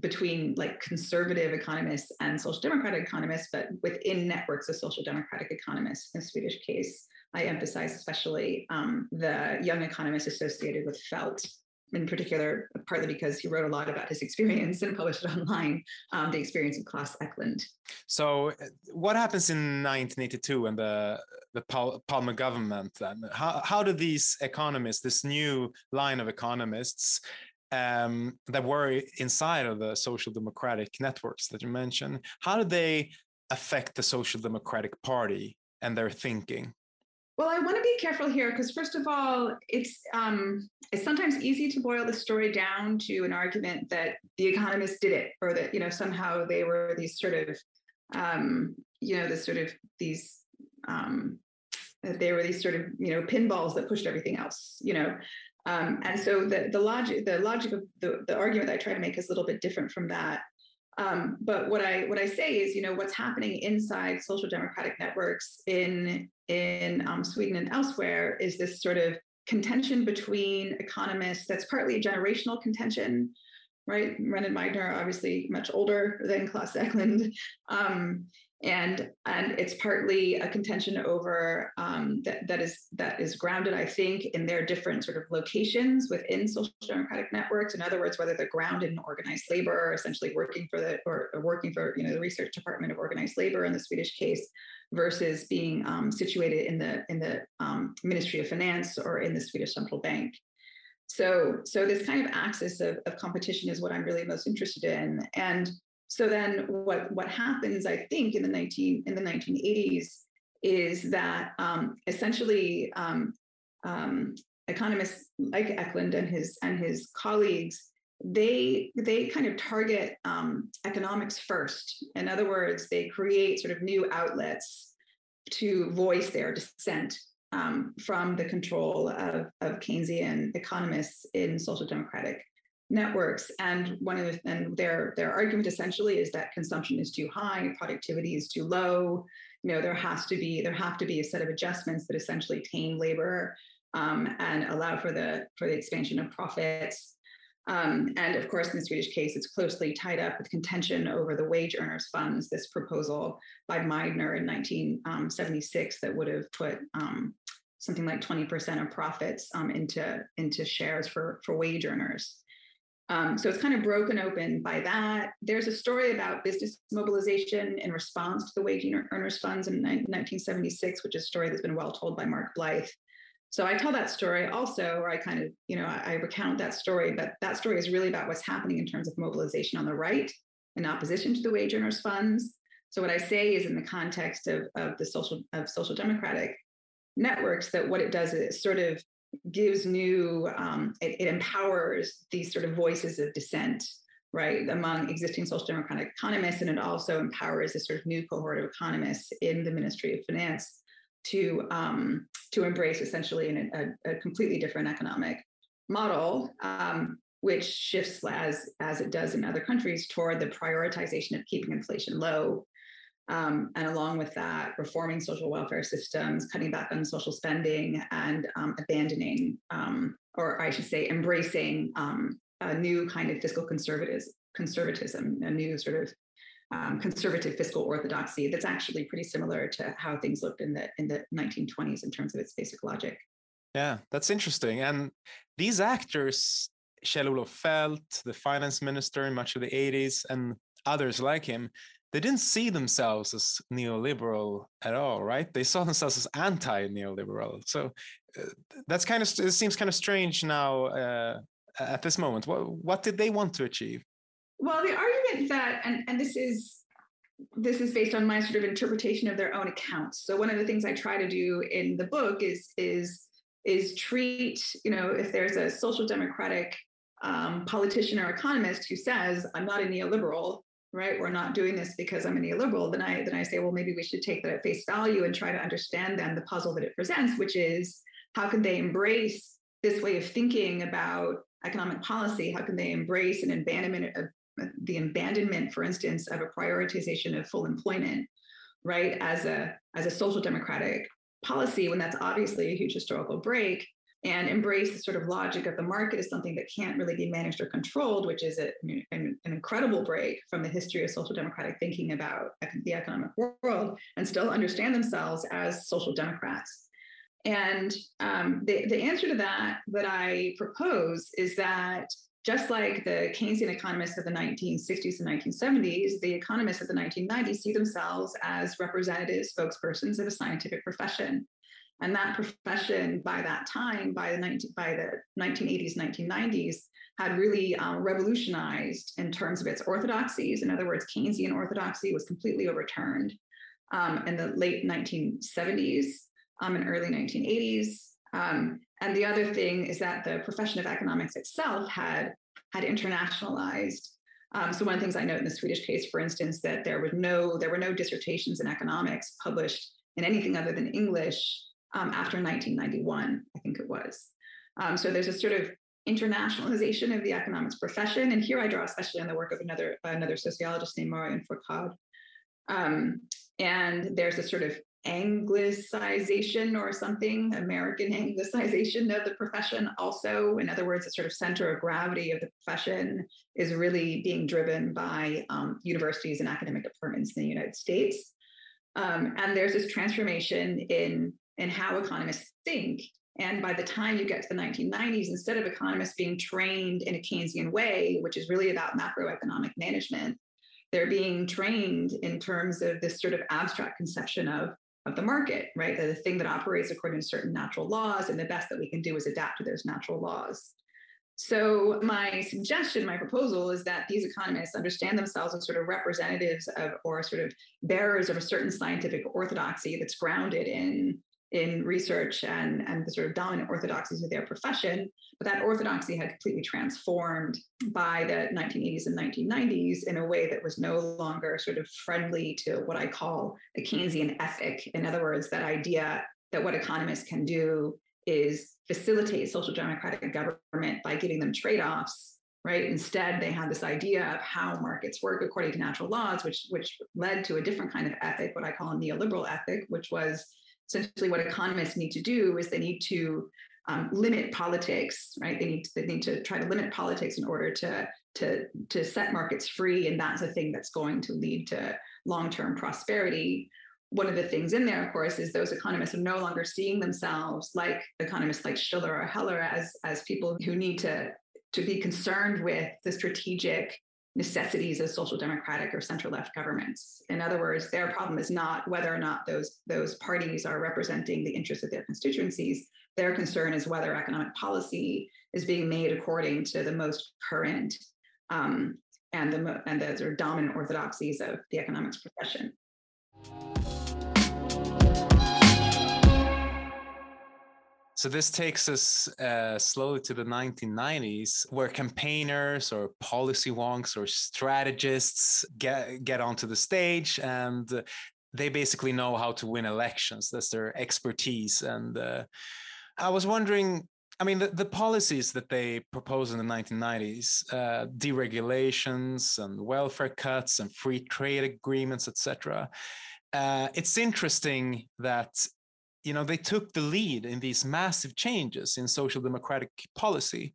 between like conservative economists and social democratic economists, but within networks of social democratic economists in the Swedish case. I emphasize especially um, the young economist associated with Feldt in particular, partly because he wrote a lot about his experience and published it online, um, the experience of Klas Eklund. So, what happens in 1982 when the the Palme government? Then, how how do these economists, this new line of economists, um, that were inside of the social democratic networks that you mentioned, how do they affect the social democratic party and their thinking? Well, I want to be careful here because, first of all, it's um, it's sometimes easy to boil the story down to an argument that the economists did it, or that you know somehow they were these sort of um, you know the sort of these um, they were these sort of you know pinballs that pushed everything else, you know. Um, and so the the logic the logic of the, the argument that I try to make is a little bit different from that. Um, but what I what I say is, you know, what's happening inside social democratic networks in in um, Sweden and elsewhere is this sort of contention between economists. That's partly a generational contention, right? Rehn and Meidner obviously much older than Klas Eklund, um, and and it's partly a contention over um, that that is that is grounded, I think, in their different sort of locations within social democratic networks. In other words, whether they're grounded in organized labor, or essentially working for the or working for you know the research department of organized labor in the Swedish case, versus being um, situated in the in the um, Ministry of Finance or in the Swedish Central Bank. So so this kind of axis of, of competition is what I'm really most interested in, and so then what, what happens, I think, in the 19 in the 1980s is that um, essentially um, um, economists like Eklund and his and his colleagues they they kind of target um, economics first. In other words, they create sort of new outlets to voice their dissent um, from the control of, of Keynesian economists in social democratic networks. And one of the, and their their argument essentially is that consumption is too high, productivity is too low. You know, there has to be there have to be a set of adjustments that essentially tame labor um, and allow for the for the expansion of profits. Um, and of course, in the Swedish case, it's closely tied up with contention over the wage earners funds, this proposal by Meidner in 1976 um, that would have put um, something like 20% of profits um, into, into shares for, for wage earners. Um, so it's kind of broken open by that. There's a story about business mobilization in response to the wage earners funds in 1976, which is a story that's been well told by Mark Blyth. So I tell that story also, or I kind of, you know, I, I recount that story, but that story is really about what's happening in terms of mobilization on the right in opposition to the wage earners funds. So what I say is in the context of, of the social of social democratic networks that what it does is it sort of gives new um, it, it, empowers these sort of voices of dissent right among existing social democratic economists and it also empowers a sort of new cohort of economists in the ministry of finance to um, to embrace essentially an, a, a, completely different economic model, um, which shifts as as it does in other countries toward the prioritization of keeping inflation low, um, and along with that, reforming social welfare systems, cutting back on social spending, and um, abandoning, um, or I should say, embracing um, a new kind of fiscal conservatism, conservatism, a new sort of um, conservative fiscal orthodoxy that's actually pretty similar to how things looked in the in the 1920s in terms of its basic logic. Yeah, that's interesting. And these actors, Kjell-Olof Feldt, the finance minister in much of the 80s, and others like him, they didn't see themselves as neoliberal at all, right? They saw themselves as anti-neoliberal. So uh, that's kind of it seems kind of strange now uh, at this moment. What what did they want to achieve? Well, the argument that, and, and this is this is based on my sort of interpretation of their own accounts. So one of the things I try to do in the book is is is treat, you know, if there's a social democratic um, politician or economist who says, I'm not a neoliberal, right? We're not doing this because I'm a neoliberal, then I then I say, well, maybe we should take that at face value and try to understand then the puzzle that it presents, which is how can they embrace this way of thinking about economic policy? How can they embrace an abandonment of the abandonment, for instance, of a prioritization of full employment, right, as a as a social democratic policy, when that's obviously a huge historical break, and embrace the sort of logic of the market as something that can't really be managed or controlled, which is a, an, an, incredible break from the history of social democratic thinking about the economic world, and still understand themselves as social democrats. And um, the, the answer to that that I propose is that just like the Keynesian economists of the 1960s and 1970s, the economists of the 1990s see themselves as representative spokespersons of a scientific profession. And that profession by that time, by the, 19, by the 1980s, 1990s, had really um, revolutionized in terms of its orthodoxies. In other words, Keynesian orthodoxy was completely overturned um, in the late 1970s um, and early 1980s. Um, and the other thing is that the profession of economics itself had had internationalized. Um, so one of the things I note in the Swedish case, for instance, that there were no there were no dissertations in economics published in anything other than English um, after 1991, I think it was. Um, so there's a sort of internationalization of the economics profession, and here I draw especially on the work of another another sociologist named Marion Fourcade. Um, and there's a sort of anglicization or something, American anglicization of the profession also. In other words, the sort of center of gravity of the profession is really being driven by um, universities and academic departments in the United States. Um, and there's this transformation in, in how economists think. And by the time you get to the 1990s, instead of economists being trained in a Keynesian way, which is really about macroeconomic management, they're being trained in terms of this sort of abstract conception of of the market, right? The thing that operates according to certain natural laws, and the best that we can do is adapt to those natural laws. So, my suggestion, my proposal is that these economists understand themselves as sort of representatives of, or sort of bearers of a certain scientific orthodoxy that's grounded in in research and, and the sort of dominant orthodoxies of their profession. But that orthodoxy had completely transformed by the 1980s and 1990s in a way that was no longer sort of friendly to what I call a Keynesian ethic. In other words, that idea that what economists can do is facilitate social democratic government by giving them trade offs right? Instead, they had this idea of how markets work according to natural laws, which which led to a different kind of ethic, what I call a neoliberal ethic, which was essentially what economists need to do is they need to um, limit politics, right? They need to, they need to try to limit politics in order to to to set markets free, and that's a thing that's going to lead to long-term prosperity. One of the things in there, of course, is those economists are no longer seeing themselves like economists like Schiller or Heller as as people who need to to be concerned with the strategic necessities of social democratic or center left governments. In other words, their problem is not whether or not those, those parties are representing the interests of their constituencies. Their concern is whether economic policy is being made according to the most current um, and the and the sort of dominant orthodoxies of the economics profession. So this takes us uh, slowly to the 1990s, where campaigners or policy wonks or strategists get get onto the stage, and they basically know how to win elections. That's their expertise. And uh, I was wondering, I mean, the, the, policies that they proposed in the 1990s, uh, deregulations and welfare cuts and free trade agreements, etc. Uh, it's interesting that you know they took the lead in these massive changes in social democratic policy.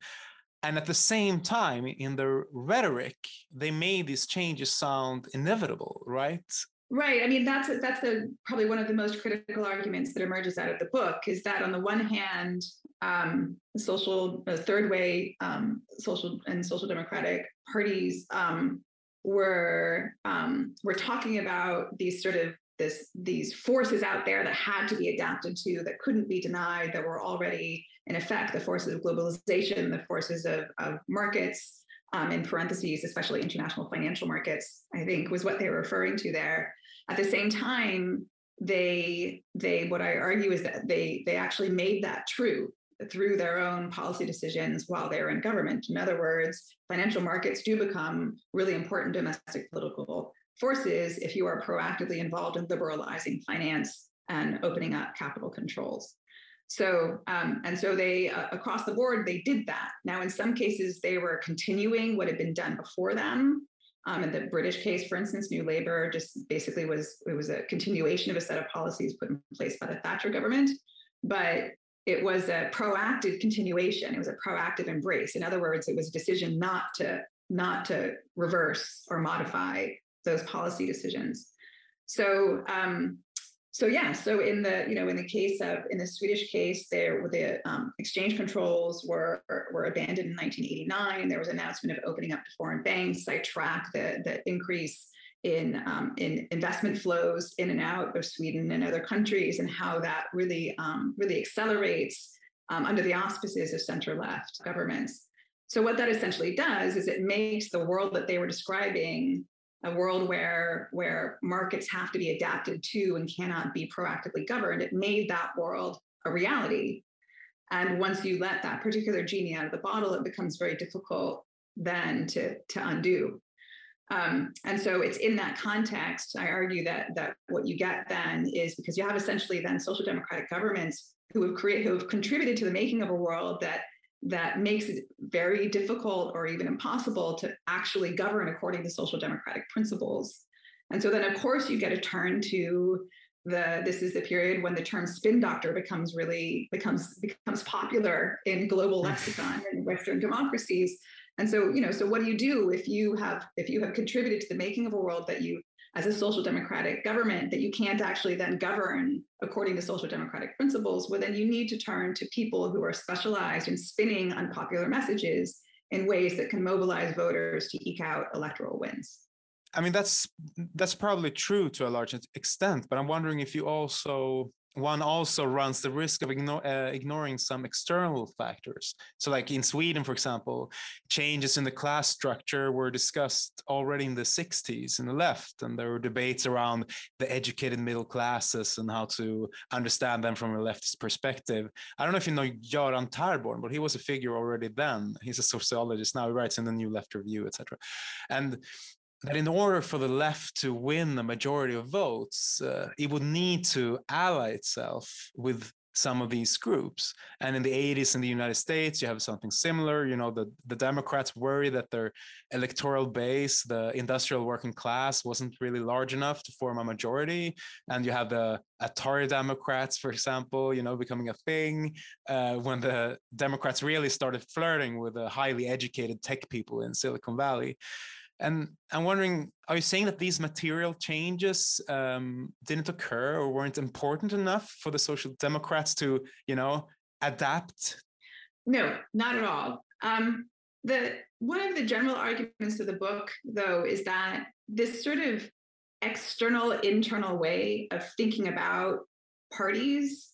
And at the same time in their rhetoric they made these changes sound inevitable right? Right. I mean that's that's the probably one of the most critical arguments that emerges out of the book is that on the one hand um, social uh, third way um, social and social democratic parties um, were um, were talking about these sort of this these forces out there that had to be adapted to that couldn't be denied that were already in effect the forces of globalization the forces of, of markets um, in parentheses especially international financial markets i think was what they were referring to there. At the same time they they what i argue is that they they actually made that true through their own policy decisions while they're in government. In other words financial markets do become really important domestic political forces if you are proactively involved in liberalizing finance and opening up capital controls. So, um, and so they, uh, across the board, they did that. Now, in some cases, they were continuing what had been done before them. Um, in the British case, for instance, New Labour just basically was, it was a continuation of a set of policies put in place by the Thatcher government. But it was a proactive continuation. It was a proactive embrace. In other words, it was a decision not to not to reverse or modify those policy decisions. So um, so yeah, so in the you know in the case of in the Swedish case, there were the um, exchange controls were were abandoned in 1989. There was an announcement of opening up to foreign banks. I track the the increase in um, in investment flows in and out of Sweden and other countries, and how that really um, really accelerates um, under the auspices of center left governments. So what that essentially does is it makes the world that they were describing a world where where markets have to be adapted to and cannot be proactively governed it made that world a reality. And once you let that particular genie out of the bottle it becomes very difficult then to to undo. Um, and so it's in that context i argue that that what you get then is because you have essentially then social democratic governments who have created who have contributed to the making of a world that that makes it very difficult or even impossible to actually govern according to social democratic principles. And so then, of course, you get a turn to the this is the period when the term spin doctor becomes really becomes becomes popular in global hmm. lexicon and Western democracies. And so, you know, so what do you do if you have if you have contributed to the making of a world that you as a social democratic government that you can't actually then govern according to social democratic principles, well, then you need to turn to people who are specialized in spinning unpopular messages in ways that can mobilize voters to eke out electoral wins. I mean, that's that's probably true to a large extent, but I'm wondering if you also one also runs the risk of ignore, uh, ignoring some external factors. So, like in Sweden, for example, changes in the class structure were discussed already in the 60s in the left, and there were debates around the educated middle classes and how to understand them from a leftist perspective. I don't know if you know Göran Therborn, but he was a figure already then. He's a sociologist now. He writes in the New Left Review, etc. And that in order for the left to win a majority of votes, uh, it would need to ally itself with some of these groups. And in the 80s in the United States, you have something similar. You know, the, the Democrats worry that their electoral base, the industrial working class, wasn't really large enough to form a majority. And you have the Atari Democrats, for example, you know, becoming a thing uh, when the Democrats really started flirting with the highly educated tech people in Silicon Valley. And I'm wondering, are you saying that these material changes um, didn't occur or weren't important enough for the social democrats to, you know, adapt? No, not at all. Um, the one of the general arguments of the book, though, is that this sort of external internal way of thinking about parties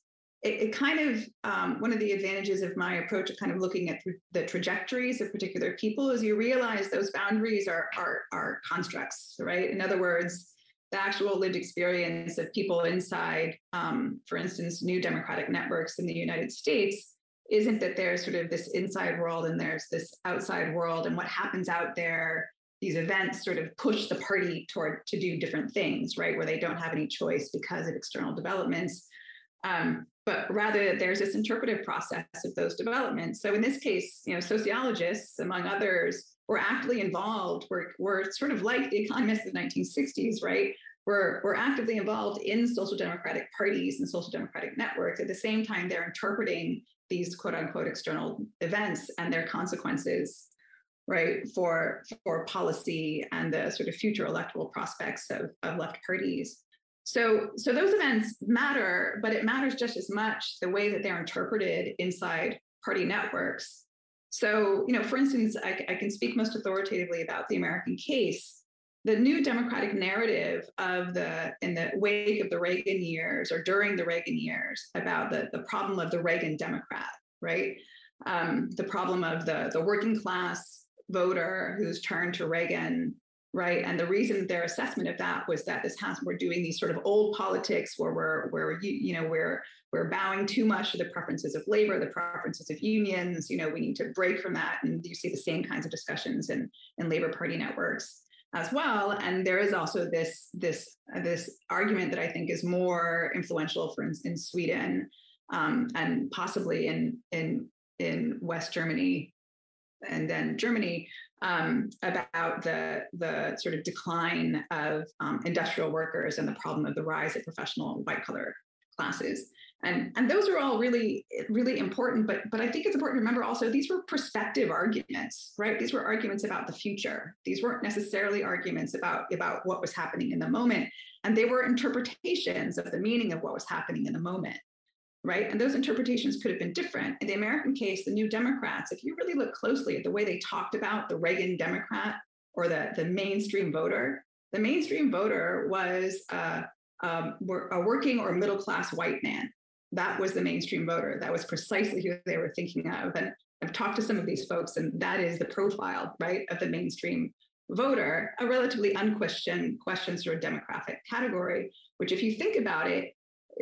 it, it kind of um, one of the advantages of my approach of kind of looking at the trajectories of particular people is you realize those boundaries are are, are constructs, right? In other words, the actual lived experience of people inside, um, for instance, new democratic networks in the United States isn't that there's sort of this inside world and there's this outside world and what happens out there these events sort of push the party toward to do different things right where they don't have any choice because of external developments um, but rather there's this interpretive process of those developments. So in this case, you know, sociologists, among others, were actively involved. Were, were sort of like the economists of the 1960s, right? Were, were actively involved in social democratic parties and social democratic networks. At the same time, they're interpreting these quote unquote external events and their consequences right for for policy and the sort of future electoral prospects of, of left parties so, so those events matter, but it matters just as much the way that they're interpreted inside party networks. So, you know, for instance, I, I can speak most authoritatively about the American case. The new democratic narrative of the in the wake of the Reagan years or during the Reagan years about the, the problem of the Reagan Democrat, right? Um, the problem of the, the working class voter who's turned to Reagan right? And the reason their assessment of that was that this has we're doing these sort of old politics where we're where you you know we're we're bowing too much to the preferences of labor, the preferences of unions. You know, we need to break from that, and you see the same kinds of discussions in in labor party networks as well. And there is also this this this argument that I think is more influential, for instance, in Sweden um, and possibly in in in West Germany and then Germany um, about the, the sort of decline of um, industrial workers and the problem of the rise of professional white collar classes. And, and those are all really, really important. But, but I think it's important to remember also these were perspective arguments, right? These were arguments about the future. These weren't necessarily arguments about, about what was happening in the moment. And they were interpretations of the meaning of what was happening in the moment right? And those interpretations could have been different. In the American case, the New Democrats, if you really look closely at the way they talked about the Reagan Democrat or the, the mainstream voter, the mainstream voter was uh, um, a working or middle class white man. That was the mainstream voter. That was precisely who they were thinking of. And I've talked to some of these folks, and that is the profile, right, of the mainstream voter, a relatively unquestioned, questioned sort of demographic category, which, if you think about it,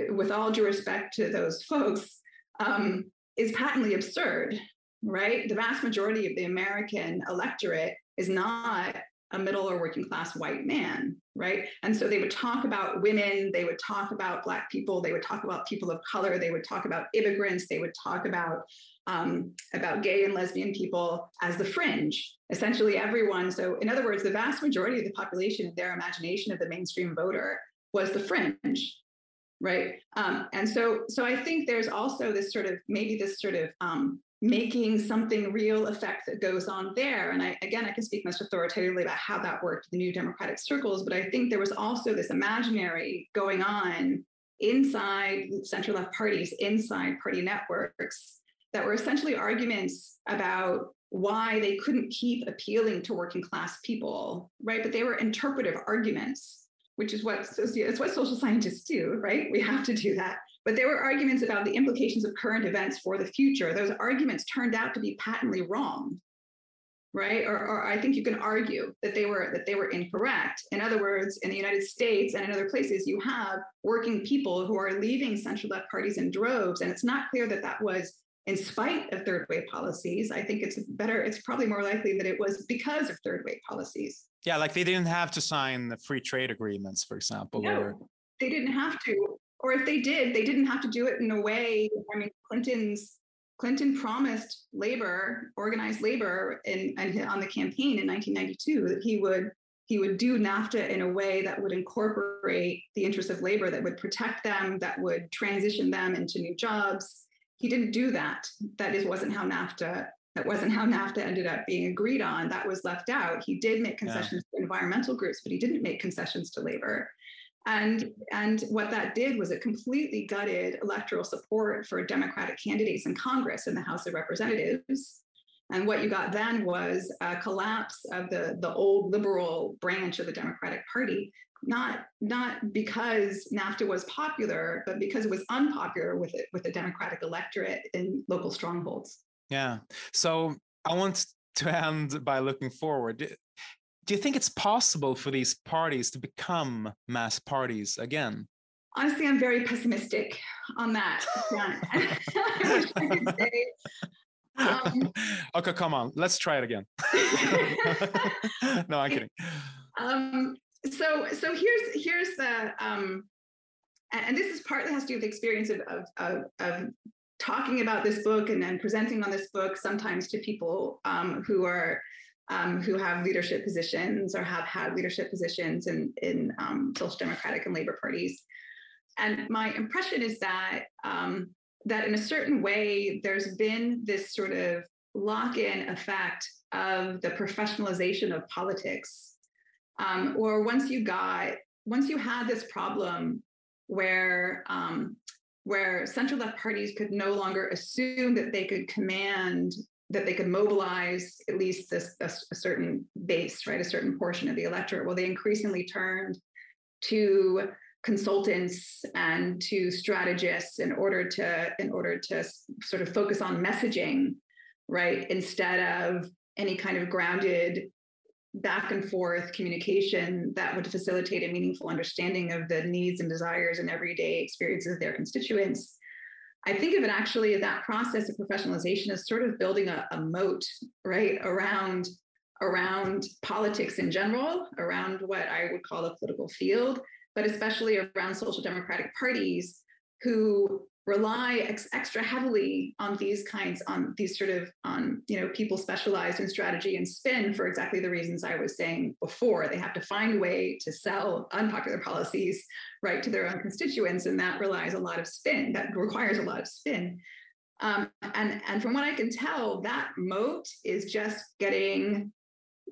with all due respect to those folks, um, is patently absurd, right? The vast majority of the American electorate is not a middle or working class white man, right? And so they would talk about women, they would talk about Black people, they would talk about people of color, they would talk about immigrants, they would talk about um, about gay and lesbian people as the fringe, essentially everyone. So, in other words, the vast majority of the population, their imagination of the mainstream voter was the fringe, right? Um, and so so i think there's also this sort of maybe this sort of um, making something real effect that goes on there. And i again i can speak most authoritatively about how that worked in the new democratic circles but i think there was also this imaginary going on inside center left parties inside party networks that were essentially arguments about why they couldn't keep appealing to working class people right? But they were interpretive arguments which is what it's what social scientists do, right? We have to do that. But there were arguments about the implications of current events for the future. Those arguments turned out to be patently wrong, right? Or, or I think you can argue that they were that they were incorrect. In other words, in the United States and in other places, you have working people who are leaving central left parties in droves, and it's not clear that that was in spite of third way policies. I think it's better. It's probably more likely that it was because of third way policies. Yeah, like they didn't have to sign the free trade agreements, for example. No, or... they didn't have to. or if they did, they didn't have to do it in a way. I mean, Clinton's Clinton promised labor, organized labor, in, in on the campaign in 1992 that he would he would do NAFTA in a way that would incorporate the interests of labor, that would protect them, that would transition them into new jobs. He didn't do that. That is wasn't how NAFTA. That wasn't how NAFTA ended up being agreed on. That was left out. He did make concessions yeah. to environmental groups, but he didn't make concessions to labor. And, and what that did was it completely gutted electoral support for Democratic candidates in Congress and the House of Representatives. And what you got then was a collapse of the, the old liberal branch of the Democratic Party, not, not because NAFTA was popular, but because it was unpopular with it, with the Democratic electorate in local strongholds. Yeah. So I want to [laughs] end by looking forward do you think it's possible for these parties to become mass parties again? Honestly, I'm very pessimistic on that [laughs] I I. [laughs] Um, okay, come on, let's try it again. no, I'm kidding. Um, so, so here's here's the um, and this is partly has to do with the experience of, of, of, of talking about this book and then presenting on this book sometimes to people um, who are um, who have leadership positions or have had leadership positions in, in um, social democratic and labor parties. And my impression is that um, that in a certain way, there's been this sort of lock-in effect of the professionalization of politics. Um, or once you got, once you had this problem where um, where central left parties could no longer assume that they could command that they could mobilize at least this, a, a certain base, right, a certain portion of the electorate. Well, they increasingly turned to consultants and to strategists in order to in order to sort of focus on messaging, right, instead of any kind of grounded back and forth communication that would facilitate a meaningful understanding of the needs and desires and everyday experiences of their constituents. I think of it actually that process of professionalization as sort of building a, a moat, right, around around politics in general, around what I would call the political field, but especially around social democratic parties who rely ex- extra heavily on these kinds on these sort of on you know people specialized in strategy and spin for exactly the reasons i was saying before. They have to find a way to sell unpopular policies right to their own constituents and that relies a lot of spin that requires a lot of spin. Um, and and from what i can tell that moat is just getting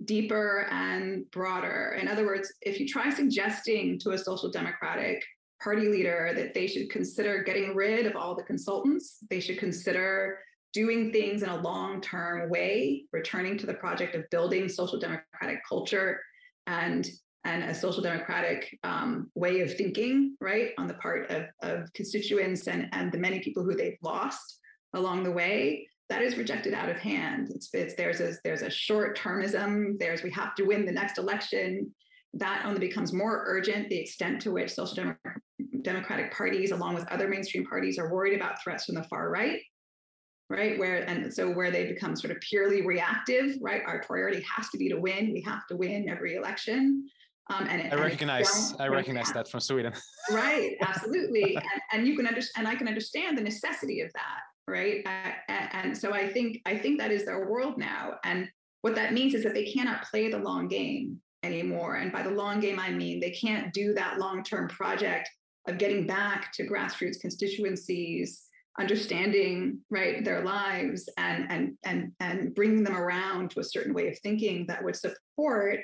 deeper and broader. In other words if you try suggesting to a social democratic party leader that they should consider getting rid of all the consultants. They should consider doing things in a long term way, returning to the project of building social democratic culture and and a social democratic um, way of thinking, right, on the part of, of constituents and, and the many people who they've lost along the way, that is rejected out of hand. It's, it's there's a there's a short termism. There's we have to win the next election. That only becomes more urgent the extent to which social democratic Democratic parties, along with other mainstream parties, are worried about threats from the far right, right? Where and so where they become sort of purely reactive, right? Our priority has to be to win. We have to win every election. Um, and it, I recognize I recognize that from Sweden. [laughs] right, absolutely, and, and, you can understand, and I can understand the necessity of that, right? Uh, and, and so I think I think that is their world now, and what that means is that they cannot play the long game anymore. And by the long game, I mean they can't do that long term project of getting back to grassroots constituencies understanding right their lives and and and and bringing them around to a certain way of thinking that would support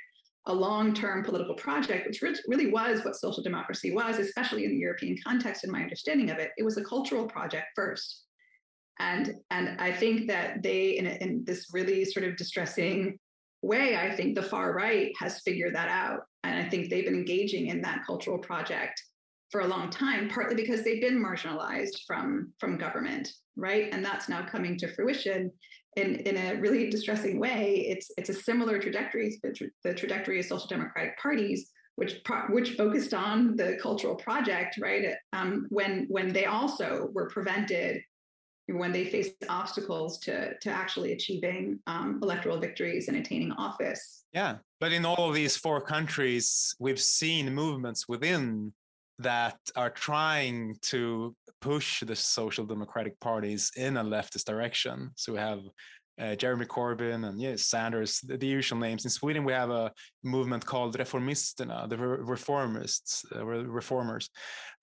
a long-term political project which really was what social democracy was especially in the european context in my understanding of it. It was a cultural project first. And and i think that they in, in this really sort of distressing way i think the far right has figured that out. And i think they've been engaging in that cultural project for a long time, partly because they've been marginalized from, from government, right? And that's now coming to fruition in, in a really distressing way. It's, it's a similar trajectory, the, tra- the trajectory of social democratic parties, which, which focused on the cultural project, right? Um, when, when they also were prevented when they faced obstacles to to actually achieving um, electoral victories and attaining office. Yeah, but in all of these four countries, we've seen movements within that are trying to push the social democratic parties in a leftist direction. So we have uh, Jeremy Corbyn and yes, Sanders, the, the, usual names. In Sweden, we have a movement called Reformisterna, the re- reformists, uh, reformers,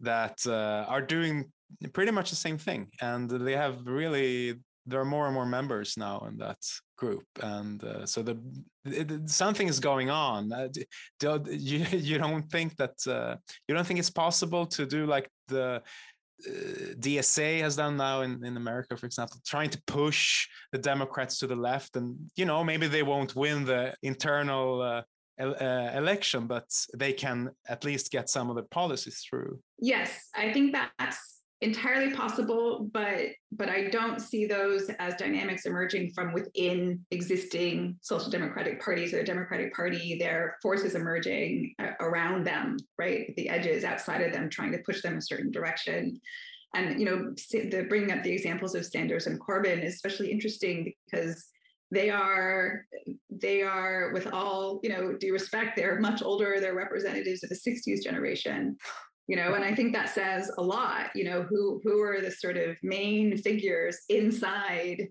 that uh, are doing pretty much the same thing, and they have really there are more and more members now in that group and uh, so the it, something is going on uh, do, [laughs] you you don't think that uh, you don't think it's possible to do like the uh, DSA has done now in, in America, for example, trying to push the Democrats to the left, and you know maybe they won't win the internal uh, uh, election, but they can at least get some of the policies through. Yes, I think that's entirely possible, but but I don't see those as dynamics emerging from within existing social democratic parties or the Democratic Party. There are forces emerging uh, around them, right, the edges outside of them, trying to push them a certain direction. And you know, the bringing up the examples of Sanders and Corbyn is especially interesting because they are they are with all you know due respect they're much older they're representatives of the 60s generation you know and i think that says a lot you know who who are the sort of main figures inside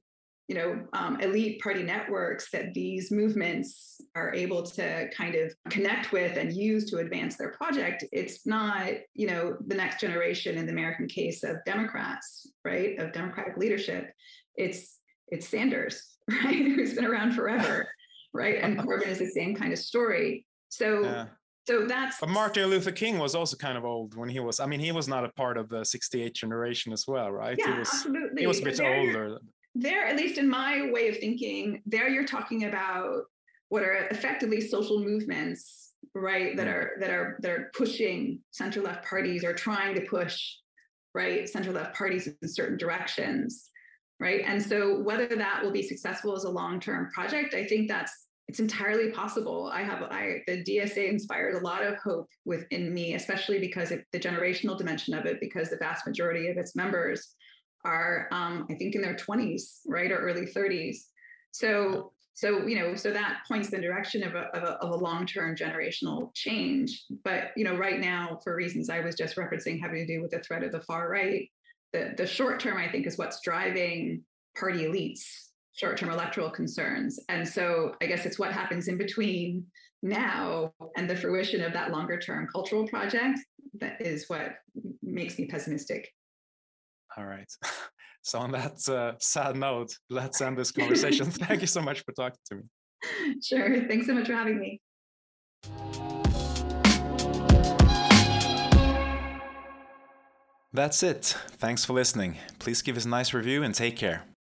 you know um, elite party networks that these movements are able to kind of connect with and use to advance their project? It's not you know the next generation in the american case of democrats right of democratic leadership. It's it's sanders [laughs] right who's been around forever right? And corbyn is the same kind of story. So yeah so that's but martin luther king was also kind of old when he was i mean he was not a part of the 68 generation as well right yeah, he was absolutely. he was a bit there, older there at least in my way of thinking there you're talking about what are effectively social movements right that mm. are that are that are pushing center left parties or trying to push right center left parties in certain directions right and so whether that will be successful as a long term project i think that's it's entirely possible. I have I the DSA inspired a lot of hope within me, especially because of the generational dimension of it, because the vast majority of its members are um, I think in their 20s, right, or early 30s. So so you know so that points the direction of a, of a, a long-term generational change but you know right now for reasons i was just referencing having to do with the threat of the far right the, the short term i think is what's driving party elites short-term electoral concerns. And so I guess it's what happens in between now and the fruition of that longer term cultural project that is what makes me pessimistic. All right. [laughs] So on that uh, sad note, let's end this conversation. [laughs] Thank you so much for talking to me. Sure. Thanks so much for having me. That's it. Thanks for listening. Please give us a nice review and take care.